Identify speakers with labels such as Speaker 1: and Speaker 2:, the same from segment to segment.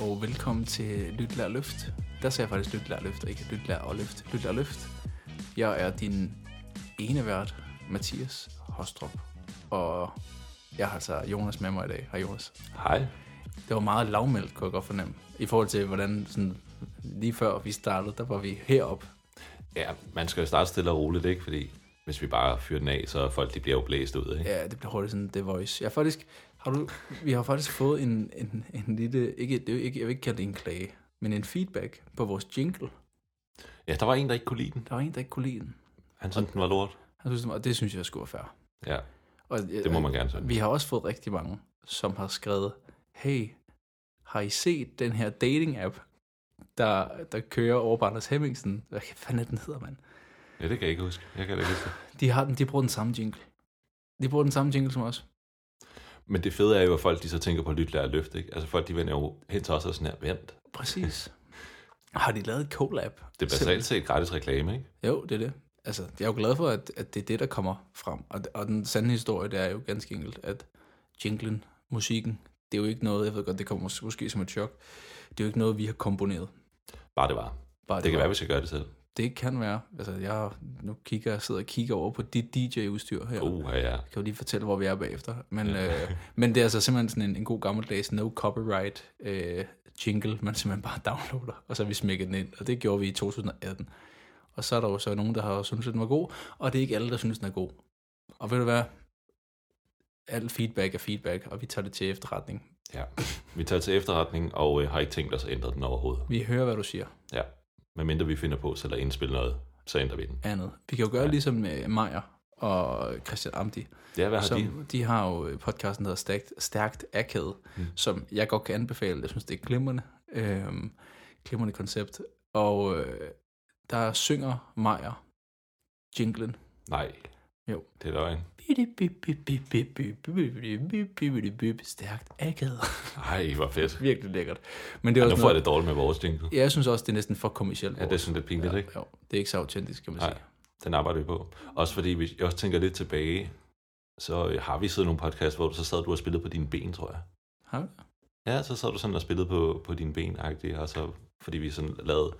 Speaker 1: Og velkommen til Lyt, Lær, Løft. Der sagde jeg faktisk Lyt, Lær, Løft, og ikke Lyt, Lær og Løft. Lyt, Lær, Løft. Jeg er din ene vært, Mathias Hostrup, og jeg har altså Jonas med mig i dag. Hej Jonas.
Speaker 2: Hej.
Speaker 1: Det var meget lavmældt, kunne jeg godt fornemme, i forhold til, hvordan sådan, lige før vi startede, der var vi herop.
Speaker 2: Ja, man skal jo starte stille og roligt, ikke? Fordi hvis vi bare fyrer den af, så folk de bliver jo blæst ud, ikke?
Speaker 1: Ja, det bliver hurtigt sådan The Voice. Jeg faktisk, har du, vi har faktisk fået en, en, en lille, ikke, det er ikke, jeg vil ikke kalde det en klage, men en feedback på vores jingle.
Speaker 2: Ja, der var en, der ikke kunne lide den.
Speaker 1: Der var en, der ikke kunne lide den.
Speaker 2: Han syntes, den var lort.
Speaker 1: Han synes, og det synes jeg skulle være fair.
Speaker 2: Ja,
Speaker 1: Og,
Speaker 2: det må man gerne sige.
Speaker 1: Vi har også fået rigtig mange, som har skrevet, hey, har I set den her dating-app, der, der kører over på Anders Hemmingsen? Hvad fanden den hedder, mand?
Speaker 2: Ja, det kan jeg ikke huske. Jeg kan ikke huske det.
Speaker 1: De, har den, de bruger den samme jingle. De bruger den samme jingle som os.
Speaker 2: Men det fede er jo, at folk de så tænker på lyt, lære løft, ikke? Altså folk de vender jo hen til os og sådan her, vent.
Speaker 1: Præcis. har de lavet et collab?
Speaker 2: Det er basalt set gratis reklame, ikke?
Speaker 1: Jo, det er det. Altså, jeg er jo glad for, at, at det er det, der kommer frem. Og, og den sande historie, det er jo ganske enkelt, at jinglen, musikken, det er jo ikke noget, jeg ved godt, det kommer mås- måske som et chok, det er jo ikke noget, vi har komponeret.
Speaker 2: Bare det var.
Speaker 1: Bare
Speaker 2: Det kan
Speaker 1: var-
Speaker 2: være, vi skal gøre det selv.
Speaker 1: Det kan være. Altså, jeg nu kigger, sidder og kigger over på dit DJ-udstyr her.
Speaker 2: Uh, ja, ja.
Speaker 1: Jeg kan jo lige fortælle, hvor vi er bagefter. Men, øh, men det er altså simpelthen sådan en, en god gammeldags no copyright øh, jingle, man simpelthen bare downloader, og så vi smækket den ind. Og det gjorde vi i 2018. Og så er der jo så nogen, der har syntes, at den var god, og det er ikke alle, der synes, den er god. Og ved du hvad? Al feedback er feedback, og vi tager det til efterretning.
Speaker 2: ja. Vi tager til efterretning, og øh, har ikke tænkt os at ændre den overhovedet.
Speaker 1: Vi hører, hvad du siger.
Speaker 2: Ja. Men mindre vi finder på selv at indspille noget, så ændrer vi den.
Speaker 1: Andet. Vi kan jo gøre
Speaker 2: Ja.
Speaker 1: ligesom øh, Majer og Christian Amdi.
Speaker 2: Ja, hvad har de?
Speaker 1: som, de har jo podcasten, der hedder Stærkt, Stærkt Akavet, mm. som jeg godt kan anbefale. Jeg synes, det er glimrende. Øhm, glimrende koncept. Og øh, der synger Majer jinglen.
Speaker 2: Nej.
Speaker 1: Jo.
Speaker 2: Det er løgn.
Speaker 1: Stærkt Akavet.
Speaker 2: Ej, hvor fedt.
Speaker 1: Virkelig lækkert. Men det er
Speaker 2: Ja, nu
Speaker 1: også
Speaker 2: får jeg det dårligt med vores jingle.
Speaker 1: ja, jeg synes også, det er næsten for kommercielt.
Speaker 2: Ja, det er sådan lidt pinligt, ikke?
Speaker 1: Jo, det er ikke så autentisk, kan man
Speaker 2: Nej.
Speaker 1: sige.
Speaker 2: Den arbejder vi på. Også fordi, hvis jeg også tænker lidt tilbage, så øh, har vi siddet i nogle podcast, hvor du så sad du og spillet på dine ben, tror jeg.
Speaker 1: Har vi?
Speaker 2: Ja, så sad du sådan og spillede på, på dine ben, og så, fordi vi sådan lavede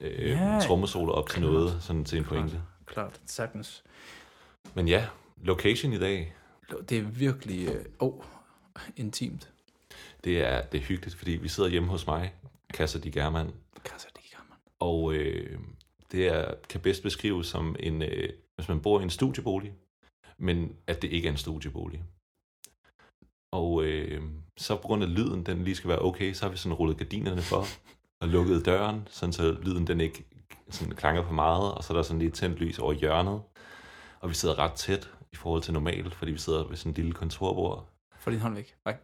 Speaker 2: øh,
Speaker 1: Ja.
Speaker 2: ja, trommesolo op til noget, sådan til en pointe.
Speaker 1: Klart, sagtens.
Speaker 2: Men ja, location i dag,
Speaker 1: Det er virkelig øh, oh, intimt.
Speaker 2: det er, det er hyggeligt, fordi vi sidder hjemme hos mig, Casa di German,
Speaker 1: Kasser, det kan man.
Speaker 2: og øh, det er, kan bedst beskrives som en, øh, hvis man bor i en studiebolig, men at det ikke er en studiebolig. Og øh, så på grund af lyden, den lige skal være okay, så har vi sådan rullet gardinerne for og lukket døren, sådan så lyden den ikke sådan klanger for meget, og så er der sådan lige tændt lys over hjørnet. Og vi sidder ret tæt i forhold til normalt, fordi vi sidder ved sådan en lille kontorbord.
Speaker 1: Få din hånd væk. Nej.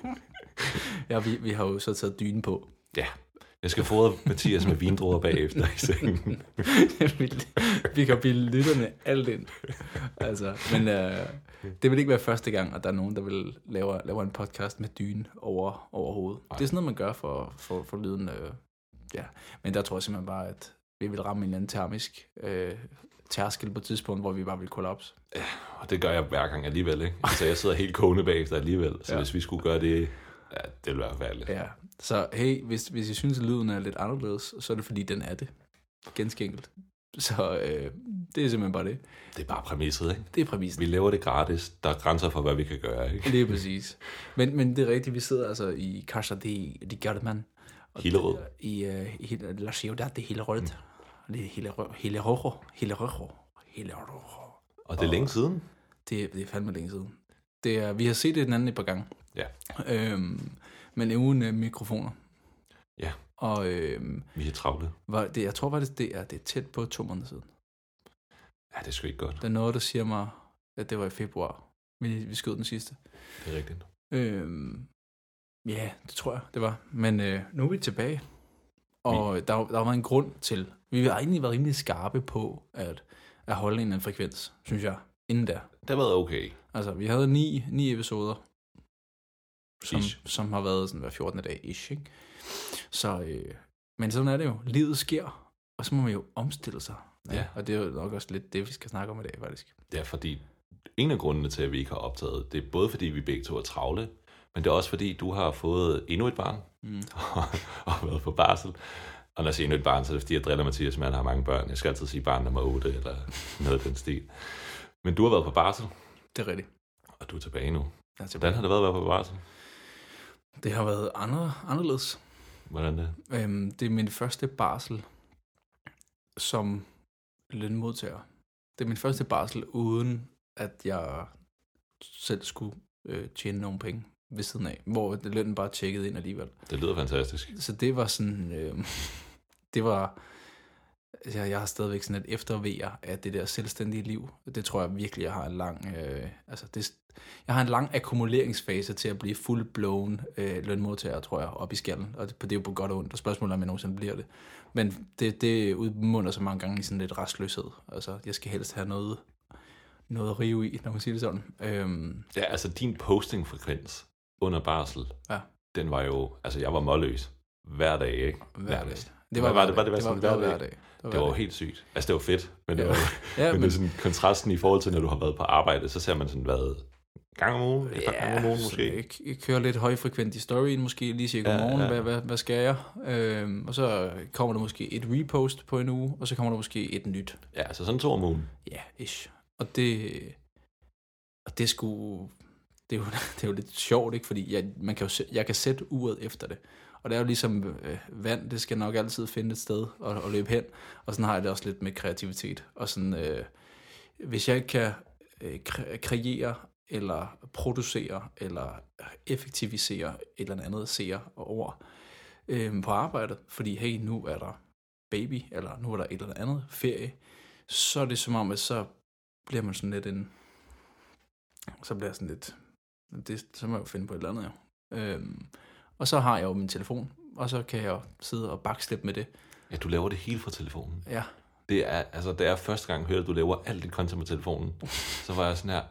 Speaker 1: ja, vi, vi har jo så taget dynen på.
Speaker 2: Ja, jeg skal fodre Mathias med vindruer bagefter i sengen.
Speaker 1: vi, kan bilde lytterne alt ind. Altså, men øh, det vil ikke være første gang, at der er nogen, der vil lave, lave en podcast med dyne over, over hovedet. Det er sådan noget, man gør for, for, for lyden. Øh, ja. Men der tror jeg simpelthen bare, at vi vil ramme en eller anden termisk øh, tærskel på et tidspunkt, hvor vi bare vil kollapse.
Speaker 2: Og det gør jeg hver gang alligevel, ikke? Så jeg sidder helt kogende bagefter alligevel. Så
Speaker 1: Ja.
Speaker 2: ja. hvis vi skulle gøre det, ja, det ville være forfærdeligt.
Speaker 1: Ja. Så hey, hvis, hvis I synes, at lyden er lidt anderledes, så er det fordi, den er det. Ganske enkelt. Så øh, det er simpelthen bare det.
Speaker 2: Det er bare præmisset, ikke?
Speaker 1: Det er præmissen.
Speaker 2: Vi laver det gratis. Der er grænser for, hvad vi kan gøre, ikke?
Speaker 1: Det er præcis. Men, men det er rigtigt, vi sidder altså i Casa de, de German.
Speaker 2: Hillerød.
Speaker 1: det er I, uh, i La Ciudad de Hillerød. Mm. Det er Hillerød. Hillerød. Hillerød. Hillerød.
Speaker 2: Og det er længe siden.
Speaker 1: Det, det er fandme længe siden. Det er, vi har set det den anden et par gange.
Speaker 2: Ja.
Speaker 1: Øhm, men uden uh, mikrofoner.
Speaker 2: Ja.
Speaker 1: Og øhm,
Speaker 2: Vi er travle.
Speaker 1: var det, jeg tror faktisk, det er, det er tæt på to måneder siden.
Speaker 2: Ja, det er sgu ikke godt.
Speaker 1: Der er noget, der siger mig, at det var i februar. Vi, vi skød den sidste.
Speaker 2: Det er rigtigt.
Speaker 1: Øhm, ja, det tror jeg, det var. Men øh, nu er vi tilbage. Og der, der var en grund til, vi har egentlig været rimelig skarpe på at, at holde en anden frekvens, synes jeg, inden der.
Speaker 2: Det har været okay.
Speaker 1: Altså, vi havde ni, ni episoder, som,
Speaker 2: Ish.
Speaker 1: som har været sådan hver 14. dag, ish, ikke? Så, øh, men sådan er det jo. Livet sker, og så må man jo omstille sig.
Speaker 2: Ja.
Speaker 1: Og det er jo nok også lidt det, vi skal snakke om i dag, faktisk.
Speaker 2: Er fordi, en af grundene til, at vi ikke har optaget, det er både fordi, vi begge to er travle, Men det er også fordi, du har fået endnu et barn,
Speaker 1: Mm.
Speaker 2: og, og været på barsel. Og når jeg siger endnu et barn, så er det fordi, jeg driller Mathias, at han har mange børn. Jeg skal altid sige barn nummer 8, eller noget den stil. Men du har været på barsel,
Speaker 1: Det er rigtigt.
Speaker 2: og du er tilbage nu.
Speaker 1: Jeg er tilbage.
Speaker 2: Hvordan har det været at være på barsel?
Speaker 1: Det har været andre, anderledes.
Speaker 2: Hvordan det?
Speaker 1: Øhm, det er min første barsel som lønmodtager. Det er min første barsel, uden at jeg selv skulle øh, tjene nogle penge ved siden af, hvor lønnen bare tjekkede ind alligevel.
Speaker 2: Det lyder fantastisk.
Speaker 1: Så det var sådan, øh, det var, jeg, jeg har stadigvæk sådan et eftervejer af det der selvstændige liv. Det tror jeg virkelig, jeg har en lang, øh, altså det, jeg har en lang akkumuleringsfase til at blive full-blown øh, lønmodtager, tror jeg, op i skallen. Og det, det er jo på godt og ondt, og spørgsmålet er, om jeg nogensinde bliver det. Men det, det udmunder så mange gange i sådan lidt restløshed. Altså, jeg skal helst have noget, noget at rive i, når man siger det sådan. Øhm,
Speaker 2: Ja, altså din postingfrekvens under barsel,
Speaker 1: Ja.
Speaker 2: den var jo, altså jeg var målløs hver dag, ikke?
Speaker 1: hver dag. Det var,
Speaker 2: var det? Var det
Speaker 1: det
Speaker 2: sådan
Speaker 1: var, det var
Speaker 2: hver
Speaker 1: hver
Speaker 2: dag?
Speaker 1: Det
Speaker 2: Det var jo helt sygt. Altså det var fedt, men, det
Speaker 1: Ja.
Speaker 2: var,
Speaker 1: Ja,
Speaker 2: men,
Speaker 1: men,
Speaker 2: det er sådan kontrasten i forhold til, når du har været på arbejde, så ser man sådan, hvad, gang om ugen, et par gange om ugen
Speaker 1: så
Speaker 2: måske.
Speaker 1: Jeg, jeg kører lidt højfrekvent i storyen, måske lige siger
Speaker 2: Ja,
Speaker 1: godmorgen,
Speaker 2: ja.
Speaker 1: ja, ja. Hvad, hvad, hvad skal jeg? Øhm, og så kommer der måske et repost på en uge, og så kommer der måske et nyt.
Speaker 2: Ja, altså sådan to om ugen.
Speaker 1: Ja, ish. Og det, og det skulle, det er, jo, det er jo lidt sjovt, ikke? Fordi jeg, man kan jo, jeg kan sætte uret efter det. Og det er jo ligesom øh, vand, det skal nok altid finde et sted at, at løbe hen. Og sådan har jeg det også lidt med kreativitet. Og sådan, øh, hvis jeg ikke kan øh, kreere, eller producere, eller effektivisere et eller andet seer og ord øh, på arbejdet, fordi hey, nu er der baby, eller nu er der et eller andet ferie, så er det som om, at så bliver man sådan lidt en... Så bliver jeg sådan lidt... Det, så må jeg jo finde på et eller andet, jo. Øhm, og så har jeg jo min telefon, og så kan jeg sidde og backslippe med det.
Speaker 2: Ja, du laver det hele fra telefonen.
Speaker 1: Ja,
Speaker 2: Det er, altså, da jeg første gang hørte, at du laver alt dit content med telefonen, så var jeg sådan her,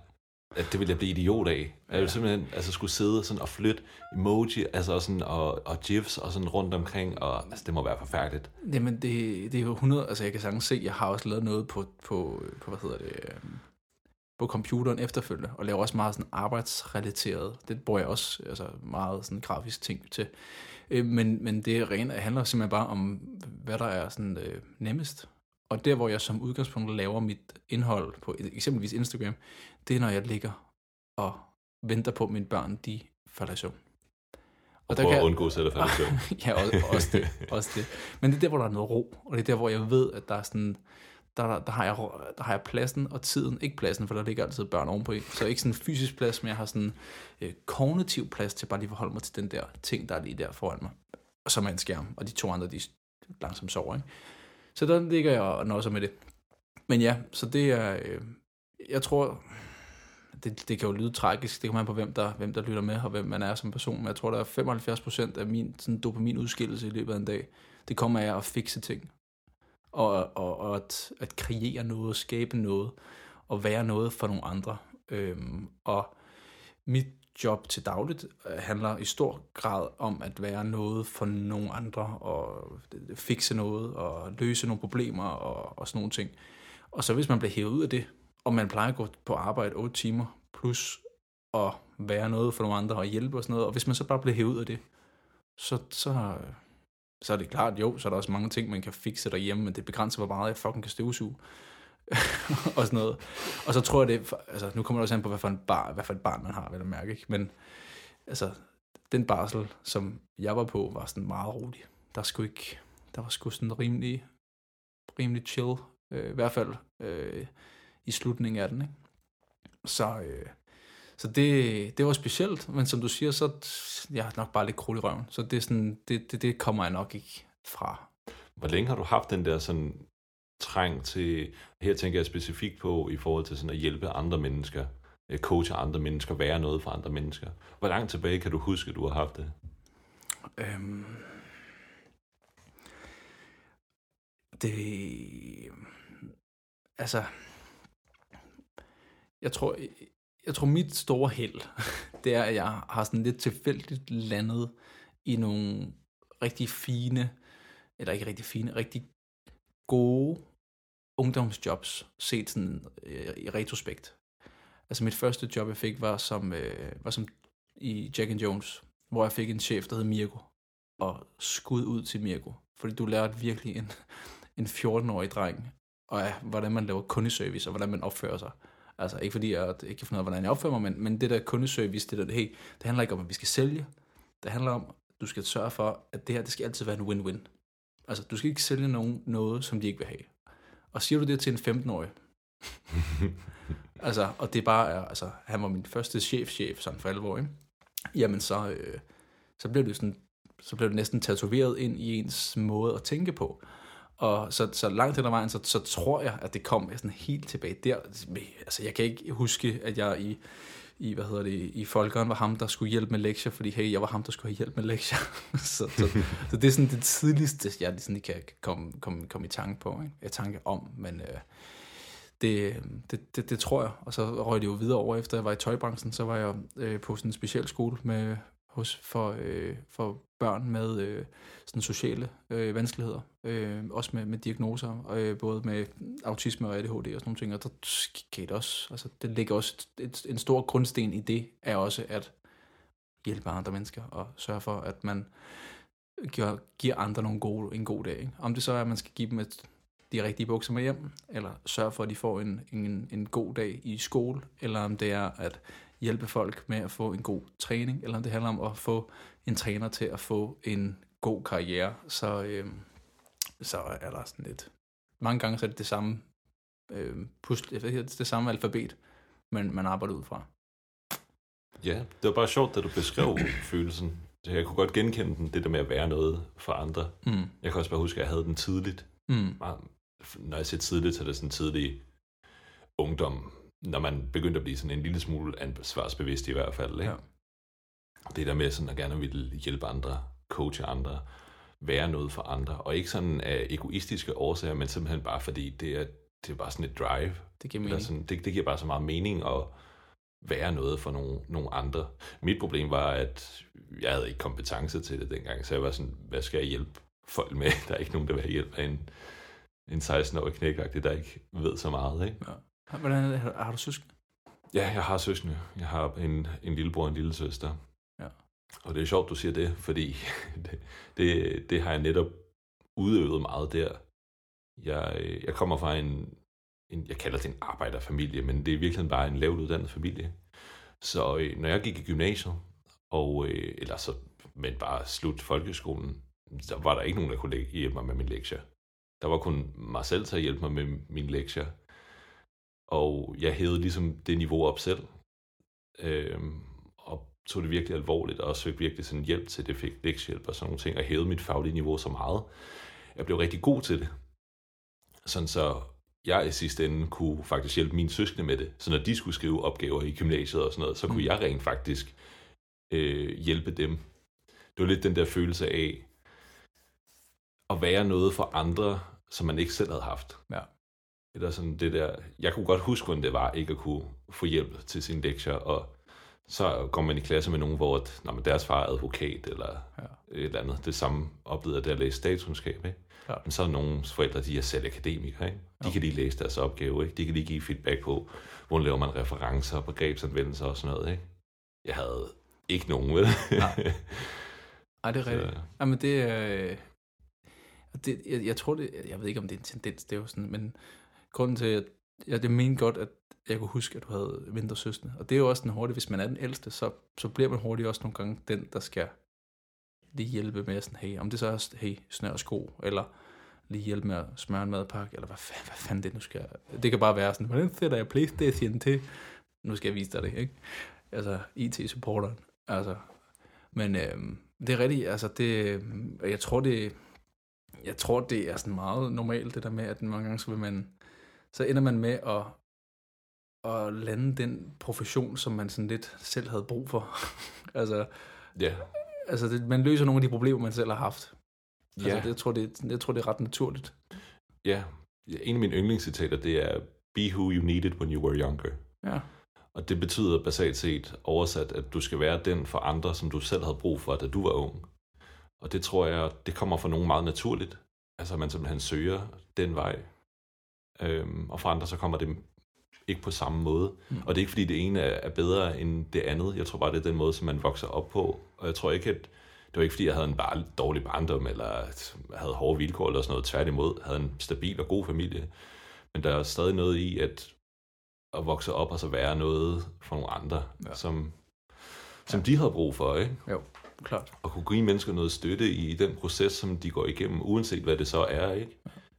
Speaker 2: at det ville jeg blive idiot af. Jeg ville simpelthen altså, skulle sidde sådan og flytte emoji, altså og sådan, og, og gifs og sådan rundt omkring, og altså, det må være forfærdeligt.
Speaker 1: Jamen, det, det er jo 100... Altså, jeg kan sagtens se, jeg har også lavet noget på, på, på hvad hedder det, øhm, på computeren efterfølgende, og laver også meget sådan arbejdsrelateret. Det bruger jeg også altså meget sådan grafisk ting til. Øh, men, men det rene handler simpelthen bare om, hvad der er sådan øh, nemmest. Og der, hvor jeg som udgangspunkt laver mit indhold på eksempelvis Instagram, det er, når jeg ligger og venter på, at mine børn, de falder i søvn.
Speaker 2: Og, og prøve at undgå selv at falde i søvn.
Speaker 1: ja, også, også, det, også det. Men det er der, hvor der er noget ro, og det er der, hvor jeg ved, at der er sådan, der, der, har jeg, der har jeg pladsen og tiden, ikke pladsen, for der ligger altid børn ovenpå. Så ikke sådan fysisk plads, men jeg har sådan øh, kognitiv plads til bare lige at forholde mig til den der ting, der er lige der foran mig. Og så er en skærm, og de to andre, de langsomt sover, ikke? Så der ligger jeg og nøjer med det. Men ja, så det er, øh, jeg tror, det, det kan jo lyde tragisk, det kommer an på, hvem der, hvem der lytter med, og hvem man er som person, men jeg tror, der er 75% af min sådan dopaminudskillelse i løbet af en dag, det kommer af at fikse ting, og, og, og at, at kreere noget, skabe noget, og være noget for nogle andre. Øhm, og mit job til dagligt øh, handler i stor grad om at være noget for nogle andre, og fikse noget, og løse nogle problemer, og, og sådan nogle ting. Og så hvis man bliver hævet ud af det, og man plejer at gå på arbejde 8 timer, plus at være noget for nogle andre, og hjælpe og sådan noget, og hvis man så bare bliver hævet ud af det, så, så, så er det klart, jo, så er der også mange ting, man kan fikse derhjemme, men det begrænser, hvor meget jeg fucking kan støvsuge. og sådan noget. Og så tror jeg det, altså nu kommer det også an på, hvad for, en bar, hvad for et barn man har, vil jeg mærke, ikke? Men altså, den barsel, som jeg var på, var sådan meget rolig. Der skulle ikke, der var sgu sådan rimelig, rimelig chill, øh, i hvert fald øh, i slutningen af den, ikke? Så, øh, så det, det var specielt, men som du siger, så jeg har nok bare lidt krudt i røven. Så det, er sådan, det, det, det kommer jeg nok ikke fra.
Speaker 2: Hvor længe har du haft den der sådan træng til, her tænker jeg specifikt på, i forhold til sådan at hjælpe andre mennesker, øh, coache andre mennesker, være noget for andre mennesker. Hvor langt tilbage kan du huske, at du har haft det?
Speaker 1: Øhm, det... Altså... Jeg tror, jeg tror mit store held, det er, at jeg har sådan lidt tilfældigt landet i nogle rigtig fine, eller ikke rigtig fine, rigtig gode ungdomsjobs, set sådan øh, i retrospekt. Altså mit første job, jeg fik, var som, øh, var som i Jack and Jones, hvor jeg fik en chef, der hed Mirko. Og skud ud til Mirko. Fordi du lærte virkelig en, en 14-årig dreng, og ja, hvordan man laver kundeservice, og hvordan man opfører sig. Altså ikke fordi jeg ikke kan finde ud af, hvordan jeg opfører mig, men, men det der kundeservice, det der, hey, det handler ikke om, at vi skal sælge. Det handler om, at du skal sørge for, at det her, det skal altid være en win-win. Altså, du skal ikke sælge nogen noget, som de ikke vil have. Og siger du det til en 15-årig, altså, og det bare er, altså, han var min første chef-chef, sådan for alvor, ikke? Jamen, så, øh, så blev det sådan, så blev det næsten tatoveret ind i ens måde at tænke på. Og så, så langt hen ad vejen, så, så tror jeg, at det kom sådan helt tilbage der. Altså, jeg kan ikke huske, at jeg i, i hvad hedder det, i Folkeren var ham, der skulle hjælpe med lektier, fordi hey, jeg var ham, der skulle have hjælp med lektier. så, så, så, det er sådan det tidligste, jeg sådan kan komme, komme, komme i tanke på, ikke? Jeg tanke om, men øh, det, det, det, det, tror jeg. Og så røg det jo videre over, efter jeg var i tøjbranchen, så var jeg øh, på sådan en speciel skole med, hos, for, øh, for børn med øh, sådan sociale øh, vanskeligheder, øh, også med, med diagnoser, øh, både med autisme og ADHD og sådan nogle ting, og der skete også, altså det ligger også, et, en stor grundsten i det, er også at hjælpe andre mennesker og sørge for, at man giver, giver andre nogle gode, en god dag. Ikke? Om det så er, at man skal give dem et, de rigtige bukser med hjem, eller sørge for, at de får en, en, en god dag i skole, eller om det er at hjælpe folk med at få en god træning, eller om det handler om at få en træner til at få en god karriere, så, øh, så er der sådan lidt... Mange gange så er det det samme, øh, pusle, det, det samme alfabet, men man arbejder ud fra.
Speaker 2: Ja, det var bare sjovt, da du beskrev følelsen. Jeg kunne godt genkende den, det der med at være noget for andre. Mm. Jeg kan også bare huske, at jeg havde den tidligt. Mm. Når jeg siger tidligt, så er det sådan tidlig ungdom, når man begyndte at blive sådan en lille smule ansvarsbevidst i hvert fald. Ikke? Ja. Det der med sådan at gerne ville hjælpe andre, coache andre, være noget for andre, og ikke sådan af egoistiske årsager, men simpelthen bare fordi det er, det er bare sådan et drive.
Speaker 1: Det giver mening.
Speaker 2: Sådan, det, det giver bare så meget mening at være noget for nogle, nogle andre. Mit problem var, at jeg havde ikke kompetence til det dengang, så jeg var sådan, hvad skal jeg hjælpe folk med? Der er ikke nogen, der vil have hjælp af en, en 16-årig knækagtig, der ikke ved så meget. Ikke? Ja.
Speaker 1: Hvordan det? Har du søskende?
Speaker 2: Ja, jeg har søskende. Jeg har en, en lillebror og en lille søster. Og det er sjovt, du siger det, fordi det, det, det har jeg netop udøvet meget der. Jeg, øh, jeg kommer fra en, en, jeg kalder det en arbejderfamilie, men det er virkelig bare en lavt uddannet familie. Så øh, når jeg gik i gymnasiet, og, øh, eller så, men bare slut folkeskolen, så var der ikke nogen, der kunne hjælpe mig med min lektier. Der var kun mig selv til at hjælpe mig med min lektier. Og jeg hævede ligesom det niveau op selv. Øh, tog det virkelig alvorligt, og søgte virkelig sådan hjælp til det, fik lektiehjælp og sådan nogle ting, og hævede mit faglige niveau så meget. Jeg blev rigtig god til det. Sådan så jeg i sidste ende kunne faktisk hjælpe mine søskende med det. Så når de skulle skrive opgaver i gymnasiet og sådan noget, så kunne mm. jeg rent faktisk øh, hjælpe dem. Det var lidt den der følelse af at være noget for andre, som man ikke selv havde haft. Ja. Eller sådan det der, jeg kunne godt huske, hvordan det var ikke at kunne få hjælp til sin lektier, og så går man i klasse med nogen, hvor at, når deres far er advokat, eller ja. et eller andet. Det samme oplevede da jeg læste statskundskab. Ikke? Ja. Men så er nogle forældre, de er selv akademikere. Ikke? De ja. kan lige læse deres opgave. Ikke? De kan lige give feedback på, hvordan laver man referencer, begrebsanvendelser og sådan noget. Ikke? Jeg havde ikke nogen, vel?
Speaker 1: Nej. Ej, det er rigtigt. Jamen, det er... Øh, det, jeg, jeg, tror det, jeg ved ikke, om det er en tendens, det er jo sådan, men grunden til, at jeg det mente godt, at jeg kunne huske, at du havde mindre søstre. Og det er jo også den hurtige, hvis man er den ældste, så, så bliver man hurtigt også nogle gange den, der skal lige hjælpe med sådan, hey, om det så er, hey, snør og sko, eller lige hjælpe med at smøre en madpakke, eller hvad, fanden, hvad fanden det nu skal Det kan bare være sådan, hvordan sætter jeg Playstation til? Nu skal jeg vise dig det, ikke? Altså, IT-supporteren. Altså, men øh, det er rigtigt, altså det, øhm, jeg tror det, jeg tror det er sådan meget normalt, det der med, at mange gange så vil man, så ender man med at, at lande den profession, som man sådan lidt selv havde brug for. altså, ja. altså det, man løser nogle af de problemer, man selv har haft. Altså, ja. det, jeg, tror, det, jeg tror, det er ret naturligt.
Speaker 2: Ja. En af mine yndlingscitater, det er, be who you needed when you were younger. Ja. Og det betyder basalt set oversat, at du skal være den for andre, som du selv havde brug for, da du var ung. Og det tror jeg, det kommer for nogen meget naturligt. Altså, man simpelthen søger den vej. Øhm, og for andre, så kommer det ikke på samme måde. Mm. Og det er ikke fordi det ene er, er bedre end det andet. Jeg tror bare, det er den måde, som man vokser op på. Og jeg tror ikke, at det var ikke fordi, jeg havde en bare dårlig barndom, eller havde hårde vilkår eller sådan noget. Tværtimod havde en stabil og god familie. Men der er stadig noget i, at at vokse op og så være noget for nogle andre, ja. som, som ja. de havde brug for, ikke?
Speaker 1: Jo, klart.
Speaker 2: Og kunne give mennesker noget støtte i den proces, som de går igennem, uanset hvad det så er, ikke?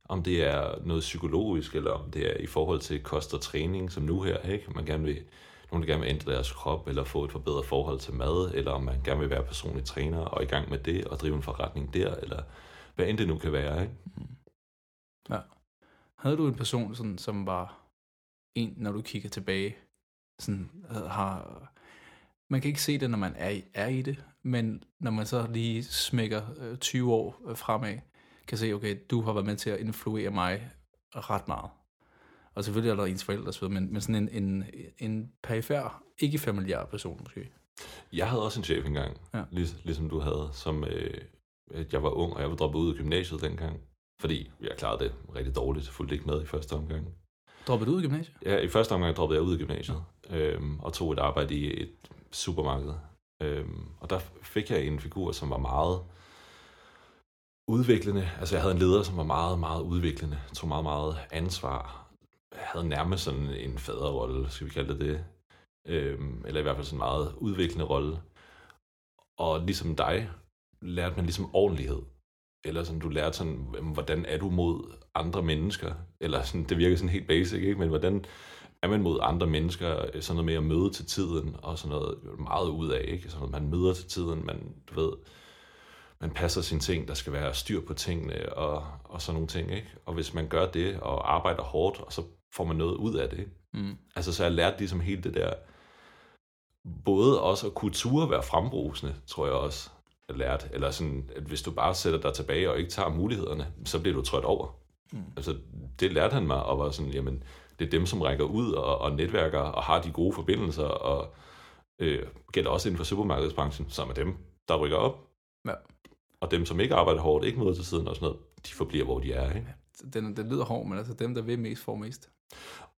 Speaker 2: Om det er noget psykologisk, eller om det er i forhold til kost og træning, som nu her, ikke? Man gerne vil, nogen der gerne vil ændre deres krop, eller få et forbedret forhold til mad, eller om man gerne vil være personlig træner, og i gang med det, og drive en forretning der, eller hvad end det nu kan være, ikke? Mm.
Speaker 1: Ja. Havde du en person, sådan, som var en, når du kigger tilbage, sådan, øh, har, man kan ikke se det, når man er i, er i det, men når man så lige smækker øh, 20 år øh, fremad, kan se, okay, du har været med til at influere mig ret meget. Og selvfølgelig er der ens forældre, så men, men sådan en, en, en perifær, ikke familiær person måske.
Speaker 2: Jeg havde også en chef engang, ja. lig, ligesom du havde, som øh, jeg var ung, og jeg var droppet ud af gymnasiet dengang. Fordi jeg klarede det rigtig dårligt, fulgte ikke med i første omgang.
Speaker 1: Droppede du ud af gymnasiet?
Speaker 2: Ja, i første omgang droppede jeg ud af gymnasiet, ja. øhm, og tog et arbejde i et supermarked. Øhm, og der fik jeg en figur, som var meget udviklende. Altså jeg havde en leder, som var meget, meget udviklende, tog meget, meget ansvar. Jeg havde nærmest sådan en faderrolle, skal vi kalde det det. Øhm, eller i hvert fald sådan en meget udviklende rolle. Og ligesom dig, lærte man ligesom ordentlighed eller sådan, du lærte sådan, hvordan er du mod andre mennesker? Eller sådan, det virker sådan helt basic, ikke? Men hvordan er man mod andre mennesker? Sådan noget med at møde til tiden, og sådan noget meget ud af, ikke? Sådan noget, man møder til tiden, man, du ved, man passer sine ting, der skal være styr på tingene, og, og sådan nogle ting, ikke? Og hvis man gør det, og arbejder hårdt, og så får man noget ud af det, ikke? Mm. Altså, så jeg lærte ligesom hele det der, både også at kultur være frembrusende, tror jeg også lært. Eller sådan, at hvis du bare sætter dig tilbage og ikke tager mulighederne, så bliver du trådt over. Mm. Altså, det lærte han mig, og var sådan, jamen, det er dem, som rækker ud og, og netværker og har de gode forbindelser, og øh, gælder også inden for supermarkedsbranchen, som er dem, der rykker op. Ja. Og dem, som ikke arbejder hårdt, ikke møder til siden og sådan noget, de forbliver, hvor de er. Ikke?
Speaker 1: Den, den lyder hård, men altså dem, der vil mest, får mest.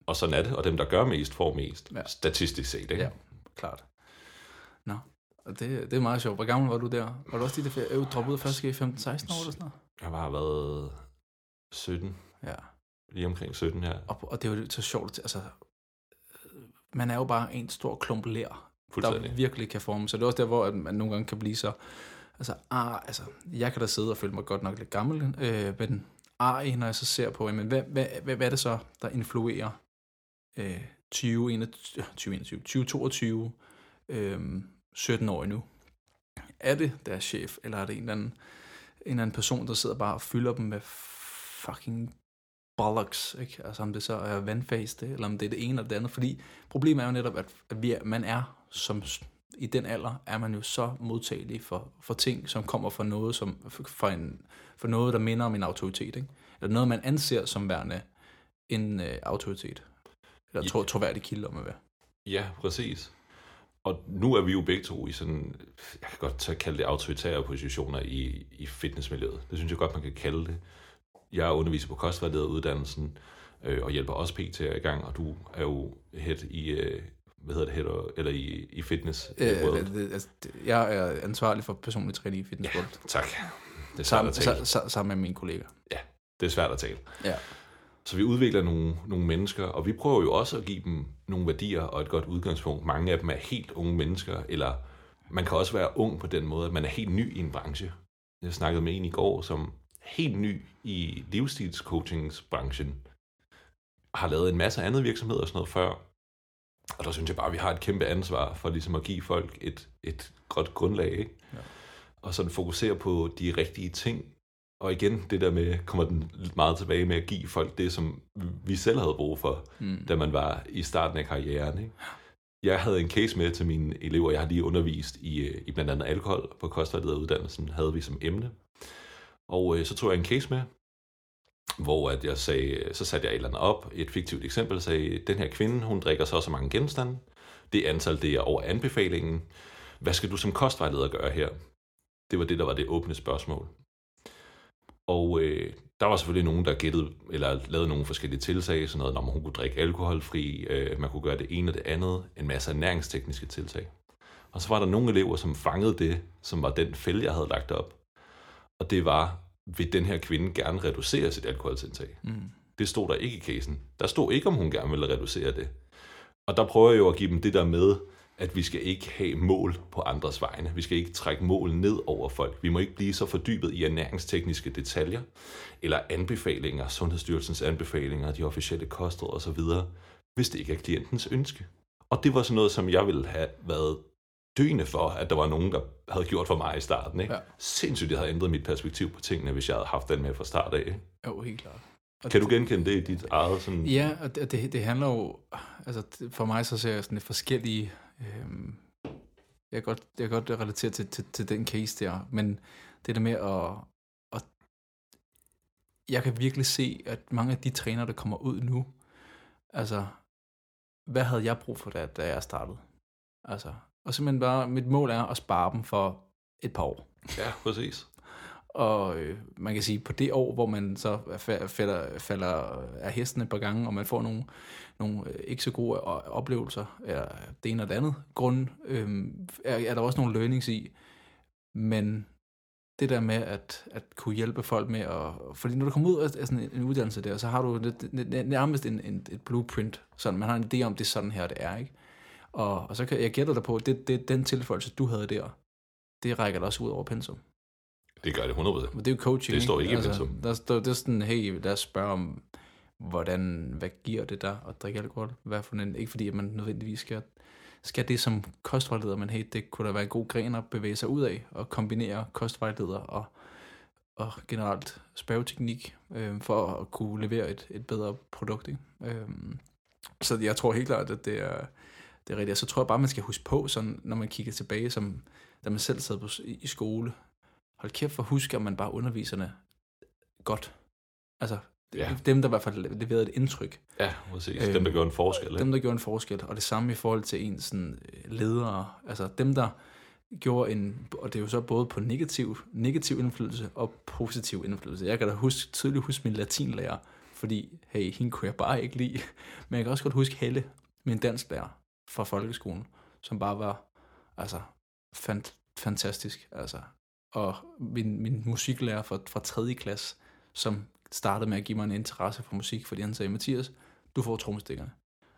Speaker 2: Og sådan er det, og dem, der gør mest, får mest, ja. statistisk set. Ikke?
Speaker 1: Ja, klart. Nå, og det, det er meget sjovt. Hvor gammel var du der? Var du også de der øh, droppet ud af første 15-16 år eller sådan noget?
Speaker 2: Jeg har været 17.
Speaker 1: Ja.
Speaker 2: Lige omkring 17, ja.
Speaker 1: Og, og det er jo så sjovt. Altså, man er jo bare en stor klump lær, der virkelig kan forme. Så det er også der, hvor man nogle gange kan blive så... Altså, ah, altså, jeg kan da sidde og føle mig godt nok lidt gammel, øh, men ar, når jeg så ser på, jamen, hvad, hvad, hvad, hvad er det så, der influerer øh, 2021, 2021, 2022 øh, 17 år nu. Er det deres chef, eller er det en eller anden, en eller anden person, der sidder bare og fylder dem med fucking bollocks, ikke? Altså om det så er vandfaste, eller om det er det ene eller det andet. Fordi problemet er jo netop, at vi er, man er som i den alder, er man jo så modtagelig for, for ting, som kommer fra noget, som, for, en, for noget, der minder om en autoritet. Ikke? Eller noget, man anser som værende en øh, autoritet. Eller ja. tro, troværdig kilde om at være.
Speaker 2: Ja, præcis. Og nu er vi jo begge to i sådan, jeg kan godt tage, kalde det autoritære positioner i, i fitnessmiljøet. Det synes jeg godt, man kan kalde det. Jeg er underviser på kostvejlederuddannelsen øh, og hjælper også PT i gang, og du er jo head i, øh, hvad hedder det, head, eller i, i fitness
Speaker 1: øh, world. Det, altså, jeg er ansvarlig for personlig træning i fitness
Speaker 2: ja, tak.
Speaker 1: Det er svært at tale. Sammen med mine kolleger.
Speaker 2: Ja, det er svært at tale.
Speaker 1: Ja.
Speaker 2: Så vi udvikler nogle, nogle mennesker, og vi prøver jo også at give dem nogle værdier og et godt udgangspunkt. Mange af dem er helt unge mennesker, eller man kan også være ung på den måde, at man er helt ny i en branche. Jeg snakkede med en i går, som helt ny i livsstilscoachingsbranchen, har lavet en masse andet virksomheder og sådan noget før. Og der synes jeg bare, at vi har et kæmpe ansvar for ligesom at give folk et, et godt grundlag. Ikke? Ja. Og sådan fokusere på de rigtige ting, og igen, det der med, kommer den lidt meget tilbage med at give folk det, som vi selv havde brug for, mm. da man var i starten af karrieren. Ikke? Jeg havde en case med til mine elever, jeg har lige undervist i, øh, i blandt andet alkohol på kostvejlederuddannelsen, havde vi som emne. Og øh, så tog jeg en case med, hvor at jeg sagde, så satte jeg et eller andet op, et fiktivt eksempel, sagde, den her kvinde, hun drikker så så mange genstande, det antal, det er over anbefalingen. Hvad skal du som kostvejleder gøre her? Det var det, der var det åbne spørgsmål. Og øh, der var selvfølgelig nogen, der gættede, eller lavede nogle forskellige tiltag, sådan noget, når man kunne drikke alkoholfri, øh, man kunne gøre det ene og det andet, en masse ernæringstekniske tiltag. Og så var der nogle elever, som fangede det, som var den fælde, jeg havde lagt op. Og det var, vil den her kvinde gerne reducere sit alkoholindtag? Mm. Det stod der ikke i casen. Der stod ikke, om hun gerne ville reducere det. Og der prøver jeg jo at give dem det der med, at vi skal ikke have mål på andres vegne. Vi skal ikke trække mål ned over folk. Vi må ikke blive så fordybet i ernæringstekniske detaljer, eller anbefalinger, Sundhedsstyrelsens anbefalinger, de officielle kostråd osv., hvis det ikke er klientens ønske. Og det var sådan noget, som jeg ville have været døende for, at der var nogen, der havde gjort for mig i starten. Ikke? Ja. Sindssygt, jeg havde ændret mit perspektiv på tingene, hvis jeg havde haft den med fra start af.
Speaker 1: Jo, helt klart.
Speaker 2: Og kan du genkende det i dit eget sådan...
Speaker 1: Ja, og det, det, det handler jo... Altså, for mig så ser jeg sådan et forskellige... Øhm, jeg, kan godt, jeg kan godt relatere til, til, til den case der, men det der med at, at... Jeg kan virkelig se, at mange af de trænere, der kommer ud nu, altså, hvad havde jeg brug for, da, da jeg startede? Altså, og simpelthen bare, mit mål er at spare dem for et par år.
Speaker 2: Ja, præcis.
Speaker 1: Og øh, man kan sige, på det år, hvor man så falder, falder af hesten et par gange, og man får nogle, nogle øh, ikke så gode oplevelser, er det ene og det andet grund, øh, er, er der også nogle learnings i. Men det der med at, at kunne hjælpe folk med at... Fordi når du kommer ud af sådan en uddannelse der, så har du nærmest en, en, et blueprint. Sådan, man har en idé om, det er sådan her, det er. ikke. Og, og så kan jeg gætte dig på, at det, det, den tilføjelse, du havde der, det rækker da også ud over pensum.
Speaker 2: Det gør det 100%.
Speaker 1: Men det er jo coaching.
Speaker 2: Det står ikke altså, i pensum.
Speaker 1: Der står, det er sådan, hey, lad os spørge om, hvordan, hvad giver det der at drikke alkohol? Hvad for en, ikke fordi, at man nødvendigvis skal, skal det som kostvejleder, men hey, det kunne da være en god gren at bevæge sig ud af, og kombinere kostvejleder og, og generelt spørgeteknik, øh, for at kunne levere et, et bedre produkt. Ikke? Øh, så jeg tror helt klart, at det er, det er rigtigt. Så tror jeg bare, man skal huske på, sådan, når man kigger tilbage, som da man selv sad på, i skole, hold kæft for huske, at man bare underviserne godt. Altså, ja. dem, der i hvert fald leverede et indtryk.
Speaker 2: Ja, præcis. Øhm, dem, der gjorde en forskel.
Speaker 1: Dem, der gjorde en forskel. Og det samme i forhold til en sådan, øh, ledere. Altså dem, der gjorde en, og det er jo så både på negativ, negativ indflydelse og positiv indflydelse. Jeg kan da huske, tydeligt huske min latinlærer, fordi, hey, hende kunne jeg bare ikke lide. Men jeg kan også godt huske Helle, min dansklærer fra folkeskolen, som bare var, altså, fant, fantastisk. Altså, og min, min musiklærer fra, fra 3. klasse, som startede med at give mig en interesse for musik, fordi han sagde, Mathias, du får trommestikkerne.